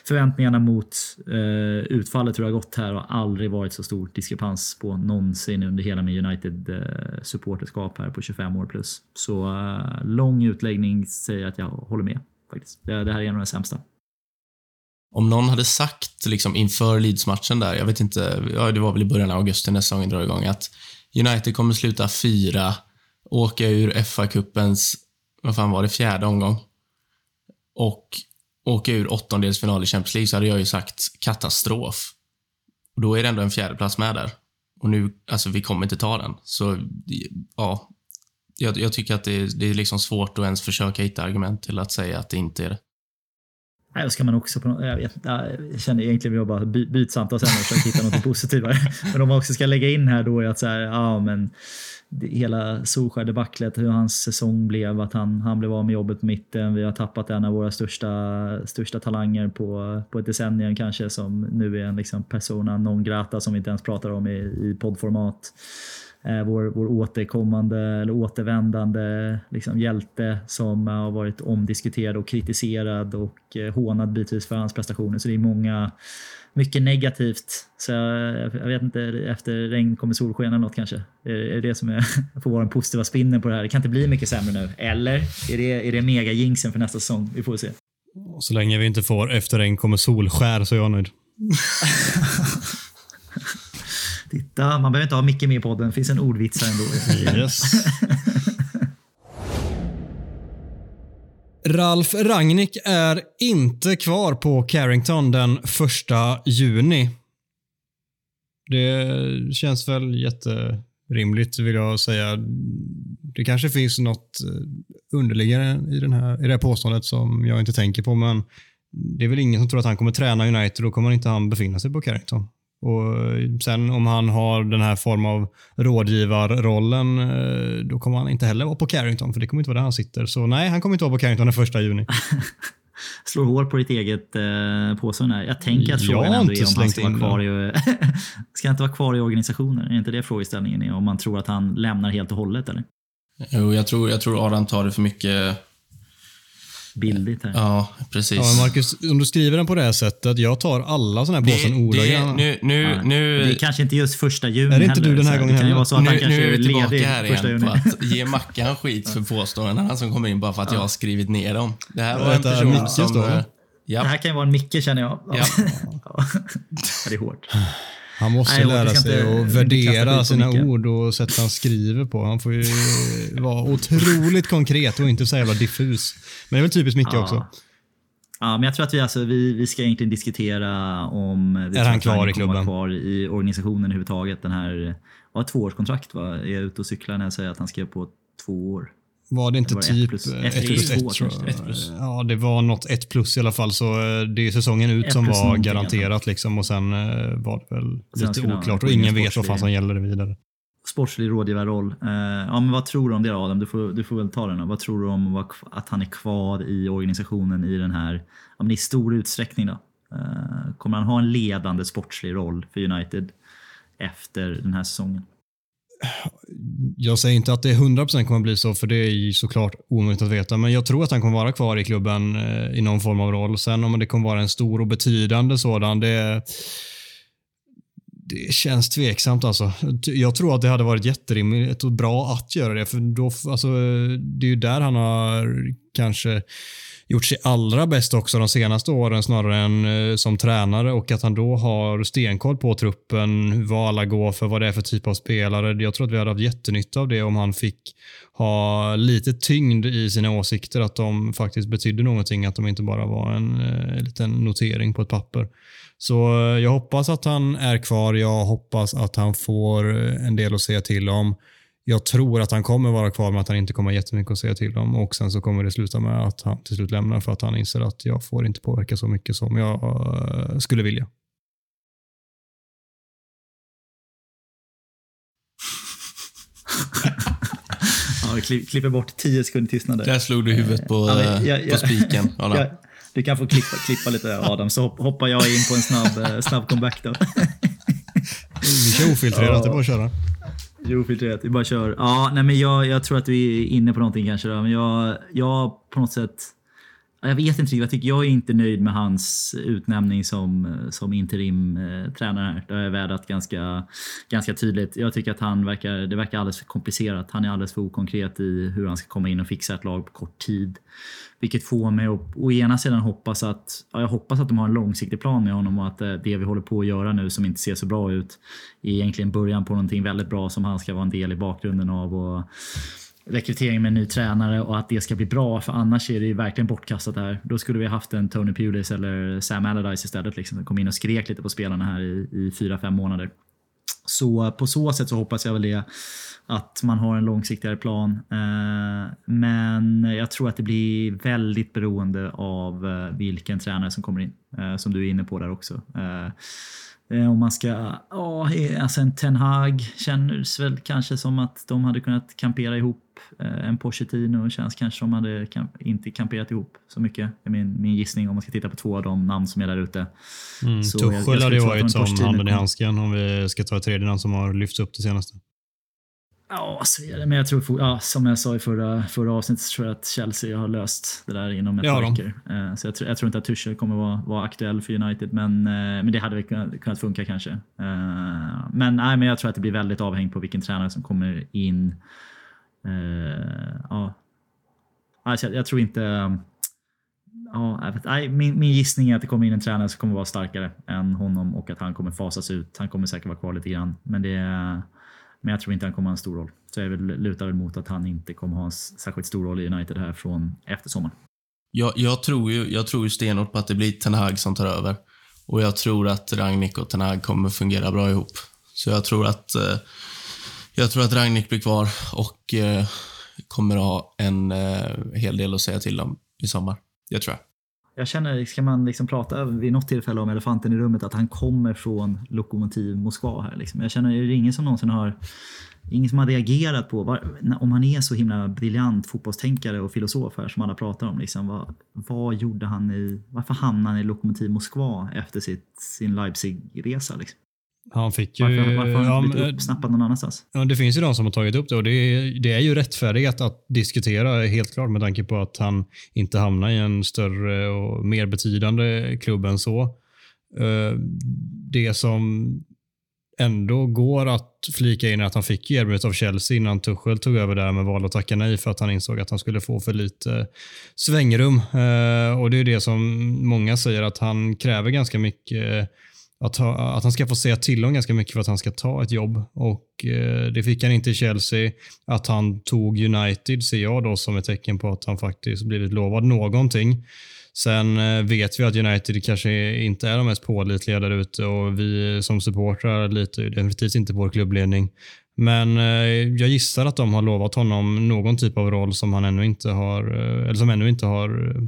förväntningarna mot eh, utfallet hur det har gått här har aldrig varit så stor diskrepans på någonsin under hela min United eh, supporterskap här på 25 år plus. Så eh, lång utläggning säger att jag håller med faktiskt. Det, det här är en av de sämsta. Om någon hade sagt liksom inför Leeds-matchen där, jag vet inte, ja, det var väl i början av augusti när säsongen drar igång, att United kommer sluta fyra, åka ur FA-cupens, vad fan var det, fjärde omgång och åka ur åttondelsfinal i Champions League så hade jag ju sagt katastrof. Och då är det ändå en fjärdeplats med där. Och nu, alltså vi kommer inte ta den. Så, ja. Jag, jag tycker att det är, det är liksom svårt att ens försöka hitta argument till att säga att det inte är det. Nej, ska man också på jag, vet, jag känner egentligen att jag bara by, sen och försöker försöka hitta något <laughs> positivare. Men om man också ska lägga in här då är att så här, ja men det, hela Solskjaer-debaclet, hur hans säsong blev, att han, han blev av med jobbet på mitten. Vi har tappat en av våra största, största talanger på, på ett decennium kanske som nu är en liksom persona non grata som vi inte ens pratar om i, i poddformat. Eh, vår, vår återkommande eller återvändande liksom, hjälte som har varit omdiskuterad och kritiserad och eh, hånad bitvis för hans prestationer. Så det är många, mycket negativt. Så jag, jag vet inte, efter regn kommer solsken eller något kanske. Är, är det som är, <laughs> får vara den positiva spinnen på det här? Det kan inte bli mycket sämre nu. Eller är det, är det mega-jinxen för nästa säsong? Vi får se. Så länge vi inte får efter regn kommer solskär så är jag nöjd. <laughs> Titta, man behöver inte ha Micke med i podden. Det finns en ordvits här ändå. Yes. <laughs> Ralf Rangnick är inte kvar på Carrington den första juni. Det känns väl jätterimligt vill jag säga. Det kanske finns något underliggande i, den här, i det här påståendet som jag inte tänker på, men det är väl ingen som tror att han kommer träna United, då kommer inte han befinna sig på Carrington. Och Sen om han har den här form av rådgivarrollen, eh, då kommer han inte heller vara på Carrington, för det kommer inte vara där han sitter. Så nej, han kommer inte vara på Carrington den första juni. <laughs> Slår hål på ditt eget eh, påstående här. Jag tänker att frågan ändå är om han ska vara, kvar i, <laughs> ska inte vara kvar i organisationen. Är inte det frågeställningen är? Om man tror att han lämnar helt och hållet eller? Jo, jag tror, jag tror Adam tar det för mycket billigt här. Ja, precis. Ja, Marcus, om du skriver den på det här sättet, jag tar alla sådana här påsen ordagrant. Nu, nu, ja. nu, det är kanske inte just första juni Är det inte heller, du den här gången heller? Det kan nu, nu, nu är vi tillbaka här igen på att ge Mackan skit för påståendena som kommer in bara för att jag har skrivit ner dem. Det här var en person som... Då, eh, ja. Det här kan ju vara en Micke känner jag. Ja. <laughs> ja. det är hårt. Han måste Nej, lära sig att värdera sina ord och sätt han skriver på. Han får ju vara otroligt konkret och inte så jävla diffus. Men det är väl typiskt Micke ja. också. Ja, men jag tror att vi, alltså, vi, vi ska egentligen diskutera om... Vi är han kvar i klubben? kvar i organisationen överhuvudtaget. Den här, ja, tvåårskontrakt va? Är jag ute och cyklar när jag säger att han skrev på två år? Var det inte var det typ 1 plus 1 plus 1? Plus, plus. Ja, det var något 1 plus i alla fall. Så eh, det är säsongen ut som var garanterat. Liksom, och sen eh, var det väl lite oklart och ingen vet vad fan som gäller vidare. Sportslig rådgivarroll. Ja, men vad tror du om det Adam? Du får, du får väl ta den. Då. Vad tror du om att han är kvar i organisationen i den här, ja, men i stor utsträckning? Då? Kommer han ha en ledande sportslig roll för United efter den här säsongen? Jag säger inte att det 100% kommer att bli så, för det är ju såklart omöjligt att veta. Men jag tror att han kommer vara kvar i klubben eh, i någon form av roll. Sen om det kommer vara en stor och betydande sådan, det, det känns tveksamt. Alltså. Jag tror att det hade varit jätterimligt och bra att göra det. För då, alltså, det är ju där han har kanske gjort sig allra bäst också de senaste åren snarare än eh, som tränare och att han då har stenkoll på truppen, vad alla går för, vad det är för typ av spelare. Jag tror att vi hade haft jättenytta av det om han fick ha lite tyngd i sina åsikter, att de faktiskt betydde någonting, att de inte bara var en, eh, en liten notering på ett papper. Så eh, jag hoppas att han är kvar. Jag hoppas att han får en del att säga till om. Jag tror att han kommer vara kvar men att han inte kommer ha jättemycket att säga till om och sen så kommer det sluta med att han till slut lämnar för att han inser att jag får inte påverka så mycket som jag uh, skulle vilja. <laughs> ja, vi klipper bort tio sekunder tystnad. Där slog du huvudet på, ja, jag, jag, på spiken. Ja, du kan få klippa, klippa lite Adam, så hoppar jag in på en snabb, eh, snabb comeback då. Vi kör ofiltrerat, det är bara att köra. Jo, filtrerat. Vi bara kör. Ja, nej, men jag, jag tror att vi är inne på någonting kanske. Då. Men jag, jag på något sätt... Jag vet inte riktigt. Jag, tycker, jag är inte nöjd med hans utnämning som, som interimtränare. här. Det har jag vädrat ganska, ganska tydligt. Jag tycker att han verkar, det verkar alldeles för komplicerat. Han är alldeles för okonkret i hur han ska komma in och fixa ett lag på kort tid. Vilket får mig att å ena sidan hoppas att, ja, jag hoppas att de har en långsiktig plan med honom och att eh, det vi håller på att göra nu som inte ser så bra ut är egentligen början på någonting väldigt bra som han ska vara en del i bakgrunden av. Och rekrytering med en ny tränare och att det ska bli bra för annars är det ju verkligen bortkastat här. Då skulle vi haft en Tony Pulis eller Sam Allardyce istället liksom, som kom in och skrek lite på spelarna här i, i fyra, fem månader. Så på så sätt så hoppas jag väl det att man har en långsiktigare plan. Eh, men jag tror att det blir väldigt beroende av eh, vilken tränare som kommer in, eh, som du är inne på där också. Om man ska, ja, alltså en Ten Hag känns väl kanske som att de hade kunnat kampera ihop en Pochettino känns kanske som att de hade inte kamperat ihop så mycket. är min, min gissning om man ska titta på två av de namn som är där ute. Mm, Tuchel hade ju varit som handen i handsken om vi ska ta ett tredje namn som har lyfts upp det senaste. Ja, så är det. Men jag tror, ja, som jag sa i förra, förra avsnittet, så tror jag att Chelsea har löst det där inom ett par veckor. Uh, så jag, jag, tror inte att Tuchel kommer vara, vara aktuell för United, men, uh, men det hade väl kunnat, kunnat funka kanske. Uh, men, nej, men jag tror att det blir väldigt avhängigt på vilken tränare som kommer in. ja. Alltså, jag, jag tror inte... Ja, jag vet, nej, min, min gissning är att det kommer in en tränare som kommer vara starkare än honom och att han kommer fasas ut. Han kommer säkert vara kvar lite grann, men det är men jag tror inte han kommer ha en stor roll. Så jag lutar väl mot att han inte kommer ha en särskilt stor roll i United här från efter sommaren. Jag, jag, tror ju, jag tror ju stenhårt på att det blir Ten Hag som tar över. Och jag tror att Ragnik och Ten Hag kommer fungera bra ihop. Så jag tror att, eh, jag tror att Ragnik blir kvar och eh, kommer ha en eh, hel del att säga till om i sommar. Det tror jag jag känner, ska man liksom prata vid något tillfälle om elefanten i rummet, att han kommer från Lokomotiv Moskva här. Liksom. Jag känner, det är ingen som någonsin har Ingen som har reagerat på, var, om han är så himla briljant fotbollstänkare och filosof här som alla pratar om. Liksom, vad, vad gjorde han i, varför hamnade han i Lokomotiv Moskva efter sitt, sin Leipzig-resa? Liksom? Han fick ju... Varför, varför har han blivit uppsnappad någon annanstans? Ja, det finns ju de som har tagit upp det och det är, det är ju rättfärdigt att diskutera helt klart med tanke på att han inte hamnar i en större och mer betydande klubb än så. Eh, det som ändå går att flika in är att han fick erbjudandet av Chelsea innan Tuchel tog över där men valde att tacka nej för att han insåg att han skulle få för lite svängrum. Eh, och Det är det som många säger att han kräver ganska mycket att, ha, att han ska få säga till om ganska mycket för att han ska ta ett jobb. Och eh, Det fick han inte i Chelsea. Att han tog United ser jag då som ett tecken på att han faktiskt blivit lovad någonting. Sen eh, vet vi att United kanske inte är de mest pålitliga där ute och vi som supportrar litar ju definitivt inte på vår klubbledning. Men eh, jag gissar att de har lovat honom någon typ av roll som han ännu inte har, eh, eller som ännu inte har eh,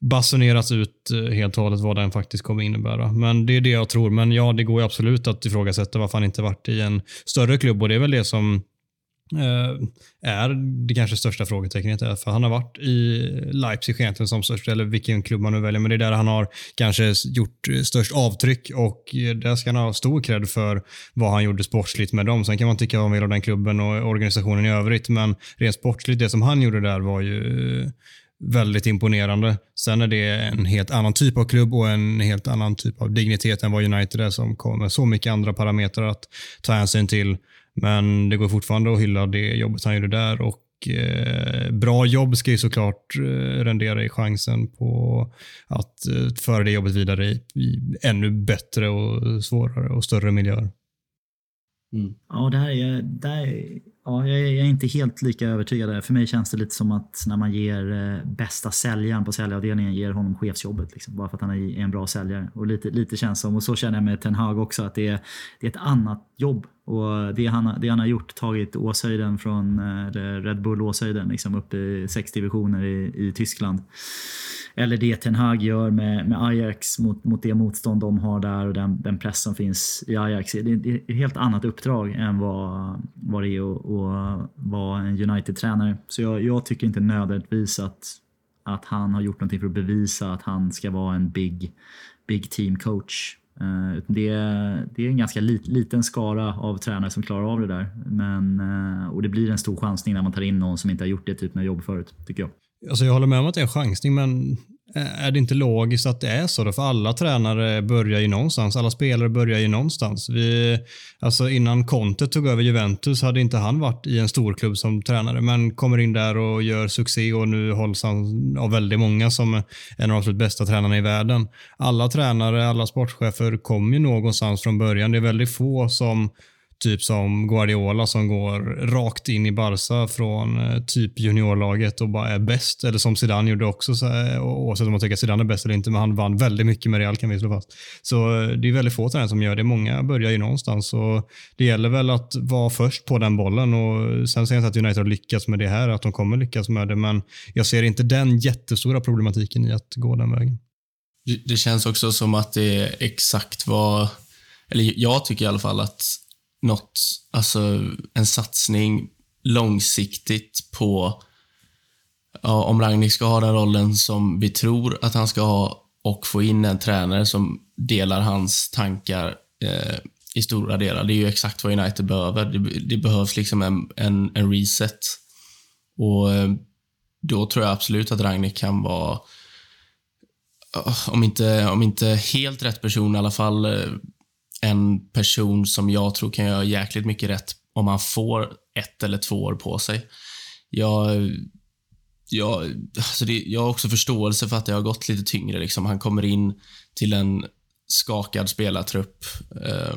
basunerats ut eh, helt och hållet vad den faktiskt kommer innebära. Men det är det jag tror. Men ja, det går ju absolut att ifrågasätta varför han inte varit i en större klubb och det är väl det som Eh, är det kanske största frågetecknet. Eh, för han har varit i Leipzig egentligen som störst, eller vilken klubb man nu väljer, men det är där han har kanske gjort eh, störst avtryck och där ska han ha stor cred för vad han gjorde sportsligt med dem. Sen kan man tycka vad man vill om den klubben och organisationen i övrigt, men rent sportsligt, det som han gjorde där var ju väldigt imponerande. Sen är det en helt annan typ av klubb och en helt annan typ av dignitet än vad United är som kommer så mycket andra parametrar att ta hänsyn till. Men det går fortfarande att hylla det jobbet han gjorde där och eh, bra jobb ska ju såklart eh, rendera i chansen på att eh, föra det jobbet vidare i, ännu bättre och svårare och större miljöer. Mm. Ja, det här är, det här är, ja, jag är inte helt lika övertygad. där. För mig känns det lite som att när man ger bästa säljaren på säljavdelningen ger honom chefsjobbet. Liksom, bara för att han är en bra säljare. Och lite, lite känns som, och så känner jag med Ten Hag också, att det är, det är ett annat jobb. Och det han, det han har gjort, tagit Åshöjden från Red Bull Åshöjden liksom upp i sex divisioner i, i Tyskland eller det Ten Hag gör med, med Ajax mot, mot det motstånd de har där och den, den press som finns i Ajax. Det är ett helt annat uppdrag än vad, vad det är att, att vara en United-tränare. Så jag, jag, tycker inte nödvändigtvis att, att han har gjort någonting för att bevisa att han ska vara en big, big team coach. Eh, det, det är en ganska lit, liten skara av tränare som klarar av det där. Men, eh, och det blir en stor chansning när man tar in någon som inte har gjort det typen av jobb förut, tycker jag. Alltså jag håller med om att det är en chansning, men Eh, är det inte logiskt att det är så? Då? För alla tränare börjar ju någonstans. Alla spelare börjar ju någonstans. Vi, alltså innan Conte tog över Juventus hade inte han varit i en storklubb som tränare, men kommer in där och gör succé och nu hålls han av väldigt många som en av de absolut bästa tränarna i världen. Alla tränare, alla sportchefer kommer ju någonstans från början. Det är väldigt få som Typ som Guardiola som går rakt in i Barca från eh, typ juniorlaget och bara är bäst. Eller som Zidane gjorde också, så, oavsett om man tycker att Zidane är bäst eller inte, men han vann väldigt mycket med Real kan vi slå fast. Så eh, det är väldigt få tränare som gör det. Många börjar ju någonstans och det gäller väl att vara först på den bollen och sen säger jag inte att United har lyckats med det här, att de kommer lyckas med det, men jag ser inte den jättestora problematiken i att gå den vägen. Det känns också som att det är exakt vad, eller jag tycker i alla fall att något, alltså en satsning långsiktigt på ja, om Ragnik ska ha den rollen som vi tror att han ska ha och få in en tränare som delar hans tankar eh, i stora delar. Det är ju exakt vad United behöver. Det, det behövs liksom en, en, en, reset. Och eh, då tror jag absolut att Ragnik kan vara eh, om inte, om inte helt rätt person, i alla fall eh, en person som jag tror kan göra jäkligt mycket rätt om han får ett eller två år på sig. Jag, jag, alltså det, jag har också förståelse för att det har gått lite tyngre. Liksom. Han kommer in till en skakad spelartrupp. Eh,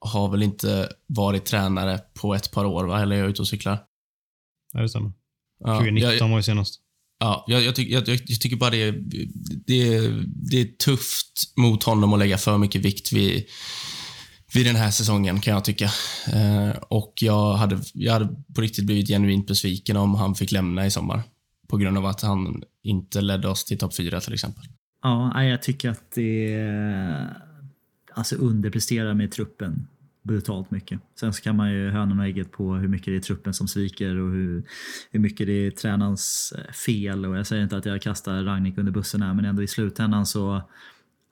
har väl inte varit tränare på ett par år, va? eller är jag ute och cyklar? Ja, det stämmer. 2019 var ju senast. Ja, jag, jag, tycker, jag, jag, tycker bara det är, det, det är tufft mot honom att lägga för mycket vikt vid, vid den här säsongen kan jag tycka. Eh, och jag hade, jag hade på riktigt blivit genuint besviken om han fick lämna i sommar. På grund av att han inte ledde oss till topp fyra till exempel. Ja, jag tycker att det alltså underpresterar med truppen brutalt mycket. Sen så kan man ju hönan och ägget på hur mycket det är truppen som sviker och hur, hur mycket det är tränarens fel. Och jag säger inte att jag kastar Ragnik under bussen här, men ändå i slutändan så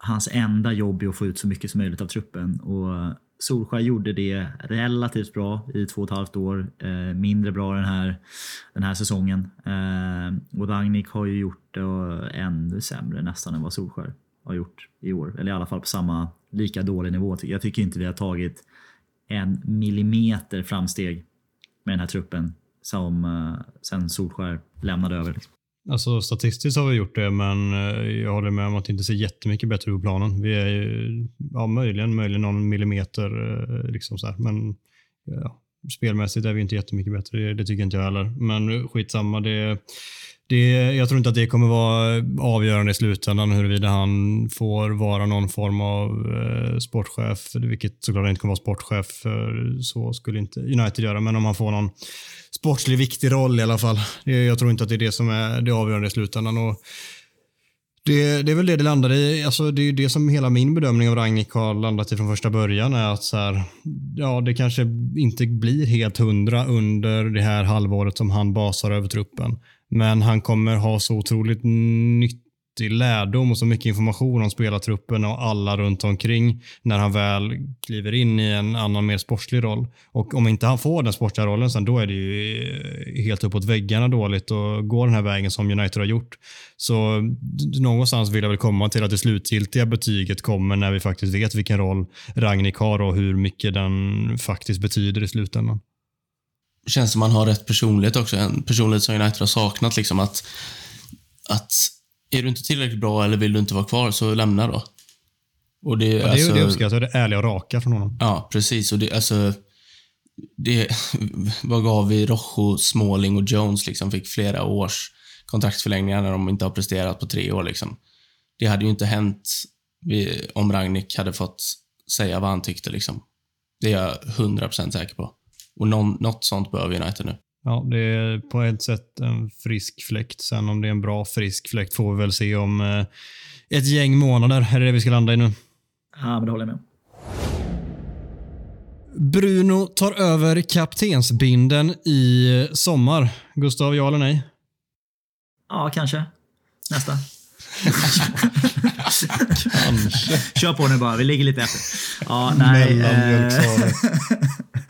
hans enda jobb är att få ut så mycket som möjligt av truppen. Och Solskjaer gjorde det relativt bra i två och ett halvt år. Eh, mindre bra den här, den här säsongen. Eh, och Ragnik har ju gjort det ännu sämre nästan än vad Solskjaer har gjort i år. Eller i alla fall på samma, lika dålig nivå. Jag tycker inte vi har tagit en millimeter framsteg med den här truppen som eh, sen Solskär lämnade över. Liksom. Alltså statistiskt har vi gjort det, men eh, jag håller med om att det inte ser jättemycket bättre ut på planen. Vi är ju, ja, möjligen, möjligen någon millimeter eh, liksom så här, men ja, spelmässigt är vi inte jättemycket bättre. Det, det tycker inte jag heller, men eh, skitsamma. Det, det, jag tror inte att det kommer vara avgörande i slutändan huruvida han får vara någon form av eh, sportchef, vilket såklart inte kommer vara sportchef, för så skulle inte United göra, men om han får någon sportslig viktig roll i alla fall. Jag tror inte att det är det som är det avgörande i slutändan. Och det, det är väl det det landar i. Alltså, det är det som hela min bedömning av Ragnik har landat i från första början. är att så här, ja, Det kanske inte blir helt hundra under det här halvåret som han basar över truppen. Men han kommer ha så otroligt nytt nyttig lärdom och så mycket information om spelartruppen och alla runt omkring när han väl kliver in i en annan mer sportslig roll. Och om inte han får den sportsliga rollen sen, då är det ju eh, helt uppåt väggarna dåligt att gå den här vägen som United har gjort. Så någonstans vill jag väl komma till att det slutgiltiga betyget kommer när vi faktiskt vet vilken roll Ragnik har och hur mycket den faktiskt betyder i slutändan. känns som man har rätt personlighet också. En personlighet som United har saknat. Liksom att, att är du inte tillräckligt bra eller vill du inte vara kvar, så lämna då. Och det, ja, det, alltså, det uppskattar det ärliga och raka från honom. Ja, precis. Och det, alltså, det, <laughs> vad gav vi Rojo, Smalling och Jones? Liksom, fick flera års kontraktsförlängningar när de inte har presterat på tre år. Liksom. Det hade ju inte hänt om Ragnik hade fått säga vad han tyckte. Liksom. Det är jag 100% säker på. Och någon, något sånt behöver United nu. Ja, det är på ett sätt en frisk fläkt. Sen om det är en bra frisk fläkt får vi väl se om eh, ett gäng månader. Är det det vi ska landa i nu? Ja, men det håller jag med Bruno tar över kaptensbinden i sommar. Gustav, ja eller nej? Ja, kanske. Nästa. kanske. Kör på nu bara, vi ligger lite efter. Ja, nej. Mellanmjölksvaret. <laughs>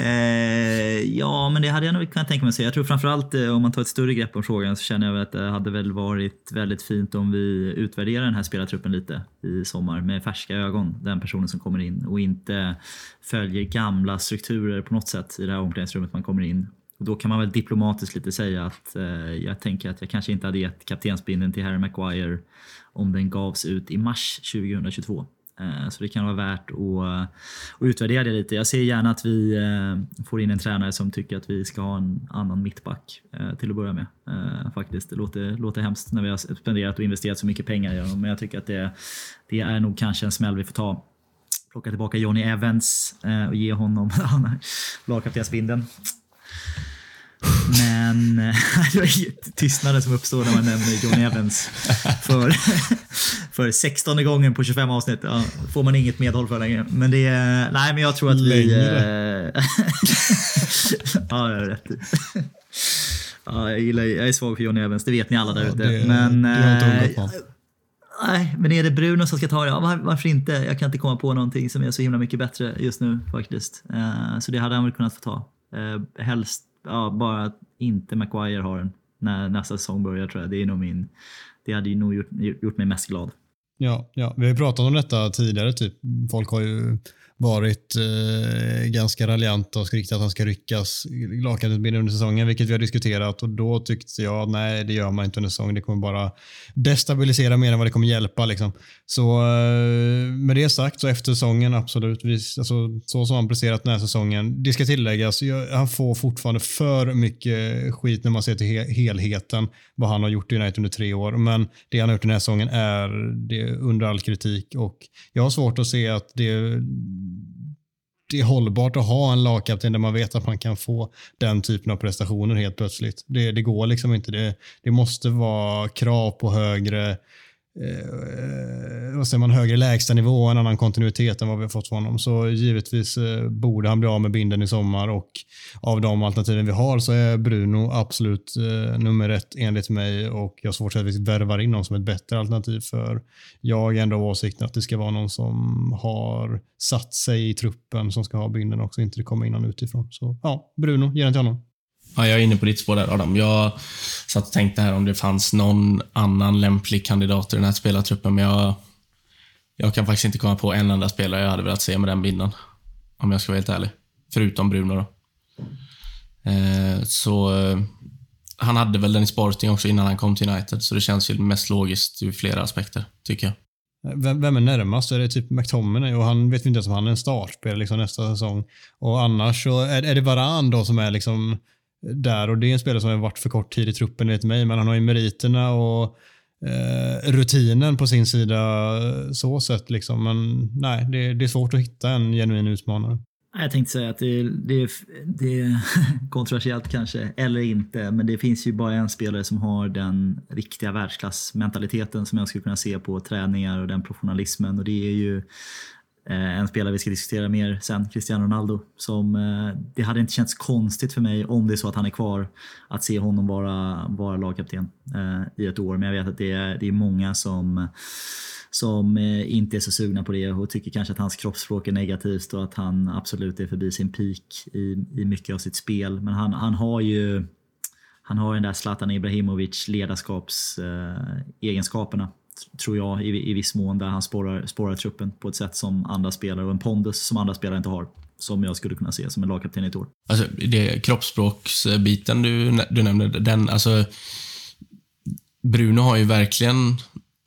Eh, ja, men det hade jag nog kunnat tänka mig att säga. Jag tror framförallt eh, om man tar ett större grepp om frågan så känner jag att det hade väl varit väldigt fint om vi utvärderar den här spelartruppen lite i sommar med färska ögon. Den personen som kommer in och inte följer gamla strukturer på något sätt i det här omklädningsrummet man kommer in. Och då kan man väl diplomatiskt lite säga att eh, jag tänker att jag kanske inte hade gett kaptensbindeln till Harry Maguire om den gavs ut i mars 2022. Eh, så det kan vara värt att, eh, att utvärdera det lite. Jag ser gärna att vi eh, får in en tränare som tycker att vi ska ha en annan mittback till att börja med. Faktiskt. Det låter, låter hemskt när vi har spenderat och investerat så mycket pengar i honom, men jag tycker att det, det är nog kanske en smäll vi får ta. Plocka tillbaka Johnny Evans och ge honom <laughs> lagkaptensbindeln. Men <laughs> det var tystnaden som uppstår när man nämner John Evans för, <laughs> för 16 gången på 25 avsnitt. Ja, får man inget medhåll för längre. Men det är, nej men jag tror att vi... Längre? <laughs> ja, jag har rätt ja, jag, gillar, jag är svag för John Evans, det vet ni alla där ute. Ja, men, det äh, Nej, men är det Bruno som ska ta det? Ja, var, varför inte? Jag kan inte komma på någonting som är så himla mycket bättre just nu faktiskt. Uh, så det hade han väl kunnat få ta. Uh, helst ja, bara att inte Maguire har den när nästa säsong börjar tror jag. Det, är nog min, det hade ju nog gjort, gjort mig mest glad. Ja, ja, vi har ju pratat om detta tidigare. Typ. Folk har ju varit eh, ganska raljanta och skrikit att han ska ryckas lagkaptensbindeln under säsongen, vilket vi har diskuterat och då tyckte jag nej, det gör man inte under säsongen. Det kommer bara destabilisera mer än vad det kommer hjälpa. Liksom. Så eh, med det sagt, så efter säsongen absolut, alltså, så som han presterat den här säsongen, det ska tilläggas, han får fortfarande för mycket skit när man ser till helheten, vad han har gjort i United under tre år, men det han har gjort den här säsongen är det under all kritik och jag har svårt att se att det det är hållbart att ha en lagkapten där man vet att man kan få den typen av prestationer helt plötsligt. Det, det går liksom inte. Det, det måste vara krav på högre eh, vad säger man, högre lägstanivå och en annan kontinuitet än vad vi har fått från honom. Så givetvis eh, borde han bli av med binden i sommar och av de alternativen vi har så är Bruno absolut eh, nummer ett enligt mig och jag har svårt att säga att vi värvar in någon som ett bättre alternativ för jag är ändå av åsikten att det ska vara någon som har satt sig i truppen som ska ha binden också, inte det kommer in någon utifrån. Så ja, Bruno, ge den till honom. Ja, jag är inne på ditt spår där Adam. Jag satt och tänkte här om det fanns någon annan lämplig kandidat i den här spelartruppen, men jag, jag kan faktiskt inte komma på en enda spelare jag hade velat se med den binden. Om jag ska vara helt ärlig. Förutom Bruno då. Eh, så eh, han hade väl den i Sporting också innan han kom till United, så det känns ju mest logiskt ur flera aspekter, tycker jag. Vem, vem är närmast? Är det typ McTominay? Och han vet vi inte ens om han är en startspelare liksom nästa säsong. Och annars så är, är det Varan då som är liksom där och det är en spelare som har varit för kort tid i truppen enligt mig, men han har ju meriterna och eh, rutinen på sin sida eh, så sett liksom. Men nej, det, det, är svårt att hitta en genuin utmanare. Jag tänkte säga att det, det, det är <laughs> kontroversiellt kanske, eller inte, men det finns ju bara en spelare som har den riktiga världsklassmentaliteten som jag skulle kunna se på träningar och den professionalismen och det är ju Eh, en spelare vi ska diskutera mer sen, Cristiano Ronaldo. Som, eh, det hade inte känts konstigt för mig om det är så att han är kvar att se honom vara, vara lagkapten eh, i ett år. Men jag vet att det är, det är många som som eh, inte är så sugna på det och tycker kanske att hans kroppsspråk är negativt och att han absolut är förbi sin peak i, i mycket av sitt spel. Men han, han har ju han har den där Zlatan Ibrahimovic ledarskapsegenskaperna eh, tror jag, i, i viss mån där han spårar, spårar truppen på ett sätt som andra spelare och en pondus som andra spelare inte har. som jag skulle kunna se som en lagkapten i ett år. Alltså, det kroppsspråksbiten du, du nämnde, den, alltså, Bruno har ju verkligen,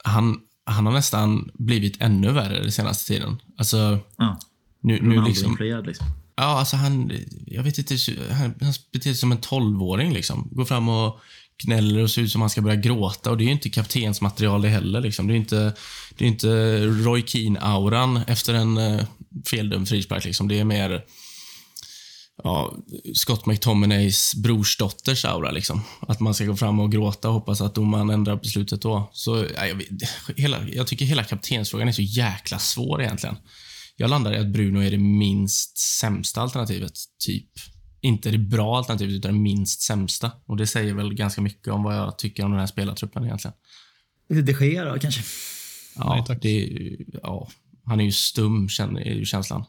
han, han har nästan blivit ännu värre den senaste tiden. Alltså, Ja, nu, nu liksom, liksom. ja, alltså han, jag vet inte, han, han beter sig som en tolvåring liksom. Går fram och gnäller och ser ut som han ska börja gråta och det är ju inte kaptensmaterial det heller liksom. Det är inte, det är inte Roy Keane-auran efter en eh, feldömd frispark liksom. Det är mer ja, Scott McTominays brorsdotters aura. Liksom. Att man ska gå fram och gråta och hoppas att domaren ändrar beslutet då. Så, ja, jag, hela, jag tycker hela kaptensfrågan är så jäkla svår egentligen. Jag landar i att Bruno är det minst sämsta alternativet, typ. Inte det bra alternativet, utan det minst sämsta. Och Det säger väl ganska mycket om vad jag tycker om den här spelartruppen egentligen. Lite de Gea då kanske? Ja, Nej, tack. det, ja, han är ju stum, är ju känslan.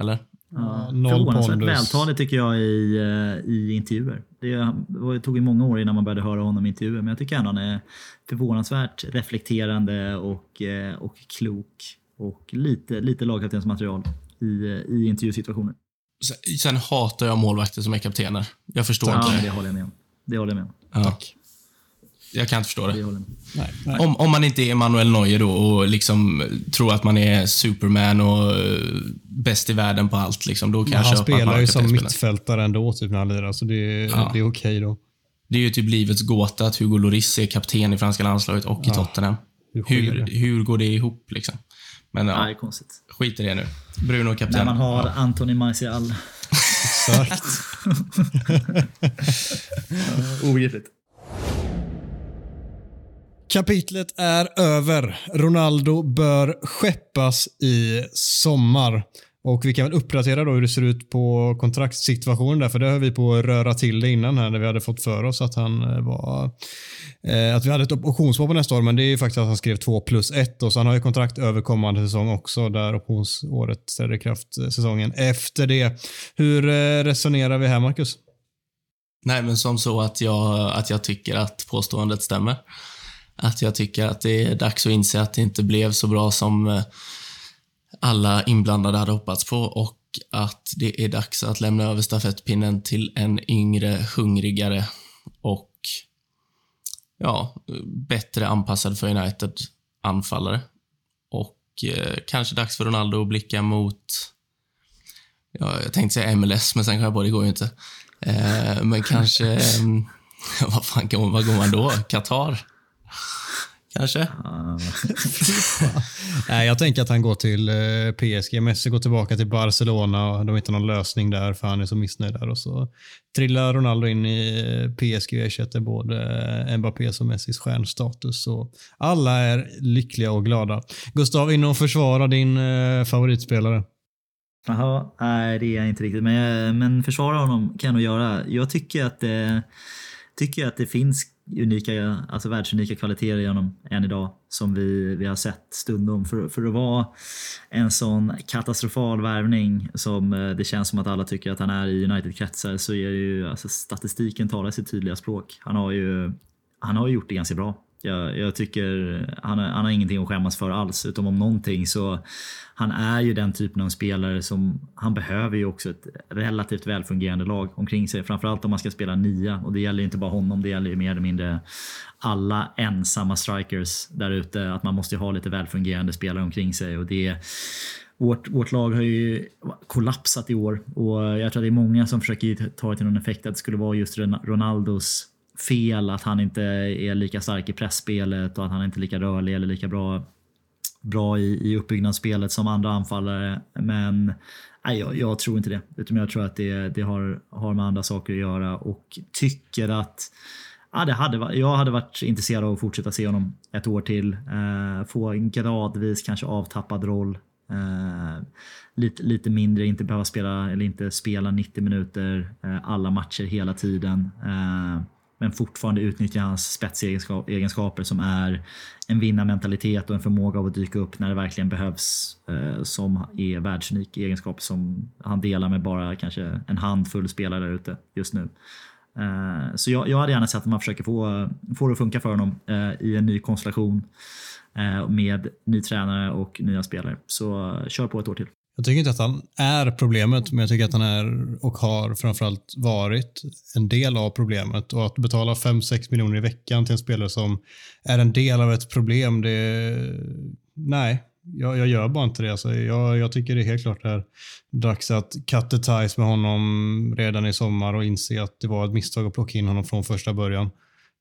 Eller? Ja, noll förvånansvärt vältalig tycker jag i, eh, i intervjuer. Det, det tog ju många år innan man började höra honom i intervjuer, men jag tycker ändå han är förvånansvärt reflekterande och, eh, och klok. Och lite, lite lagkaptensmaterial i, eh, i intervjusituationer. Sen, hatar jag målvakter som är kaptener. Jag förstår Ja, inte det. det håller jag med om. Det håller jag med om. Ja. Jag kan inte förstå Det det. håller jag med om. Nej, nej. Om, om man inte är Manuel Neuer då och liksom tror att man är Superman och eh, bäst i världen på allt, liksom, då kan han spelar ju som mittfältare ändå typ när han lirar, så det, Ja. det är okej då. Det är ju typ livets gåta att Hugo Lloris är kapten i franska landslaget och i Ja. Tottenham. Hur Hur, går det ihop liksom? Men Ja, det är konstigt. Skit i det nu. Bruno När kapten. man har Ja. Anthony Martial. Exakt. <laughs> Obegripligt. Kapitlet är över. Ronaldo bör skeppas i sommar. Och Vi kan väl uppdatera då hur det ser ut på kontraktssituationen där, för det höll vi på att röra till det innan här när vi hade fått för oss att han eh, var eh, att vi hade ett optionsval på nästa år, men det är ju faktiskt att han skrev 2 plus 1 och så han har ju kontrakt över kommande säsong också där optionsåret träder i kraft eh, säsongen efter det. Hur eh, resonerar vi här, Marcus? Nej, men som så att jag, att jag tycker att påståendet stämmer. Att jag tycker att det är dags att inse att det inte blev så bra som eh, alla inblandade hade hoppats på och att det är dags att lämna över stafettpinnen till en yngre, hungrigare och ja, bättre anpassad för United anfallare. Och eh, kanske dags för Ronaldo att blicka mot Ja, jag tänkte säga MLS, men sen kom jag på det går ju inte. Eh, men kanske... eh, <laughs> vad fan går, vad går man då? Qatar? Kanske? Ja, <laughs> Nej, jag tänker att han går till eh, PSG. Messi går tillbaka till Barcelona och de hittar någon lösning där för han är så missnöjd där. Och så trillar Ronaldo in i eh, PSG och ersätter både eh, Mbappés och Messis stjärnstatus. Så alla är lyckliga och glada. Gustav, in och försvara din favoritspelare. Jaha, nej det är jag inte riktigt. Men, jag- men försvara honom kan jag nog göra. Jag tycker att det, tycker att det finns unika, alltså världsunika kvaliteter i honom än idag som vi, vi har sett stundom. För, för att vara en sån katastrofal värvning som eh, det känns som att alla tycker att han är i United-kretsar så är det ju, alltså statistiken talar sitt tydliga språk. Han har ju, han har ju gjort det ganska bra. Jag, jag tycker han, har- han har ingenting att skämmas för alls, utom om någonting så han är ju den typen av spelare som han behöver ju också ett relativt välfungerande lag omkring sig. Framförallt om man ska spela nia och det gäller ju inte bara honom, det gäller ju mer eller mindre alla ensamma strikers där ute. Att man måste ju ha lite välfungerande spelare omkring sig och det vårt, vårt lag har ju kollapsat i år och jag tror att det är många som försöker ta det till någon effekt att det skulle vara just Ronaldos fel att han inte är lika stark i pressspelet och att han inte är lika rörlig eller lika bra bra i, i uppbyggnadsspelet som andra anfallare. Men nej, jag, jag tror inte det. Utan jag tror att det, det har, har med andra saker att göra och tycker att ja, det hade, jag hade varit intresserad av att fortsätta se honom ett år till. Eh, få en gradvis kanske avtappad roll. Eh, lite, lite mindre, inte behöva spela eller inte spela 90 minuter eh, alla matcher hela tiden. Eh, men fortfarande utnyttja hans spetsegenskaper som är en vinnarmentalitet och en förmåga av att dyka upp när det verkligen behövs. Eh, som är världsunik egenskap som han delar med bara kanske en handfull spelare där ute just nu. Eh, så jag, jag hade gärna sett att man försöker få, få det att funka för honom eh, i en ny konstellation eh, med ny tränare och nya spelare. Så eh, kör på ett år till. Jag tycker inte att han är problemet, men jag tycker att han är och har framförallt varit en del av problemet. Och att betala 5-6 miljoner i veckan till en spelare som är en del av ett problem, det... Nej, jag, jag gör bara inte det. Alltså, jag, jag tycker det är helt klart är dags att cut the ties med honom redan i sommar och inse att det var ett misstag att plocka in honom från första början.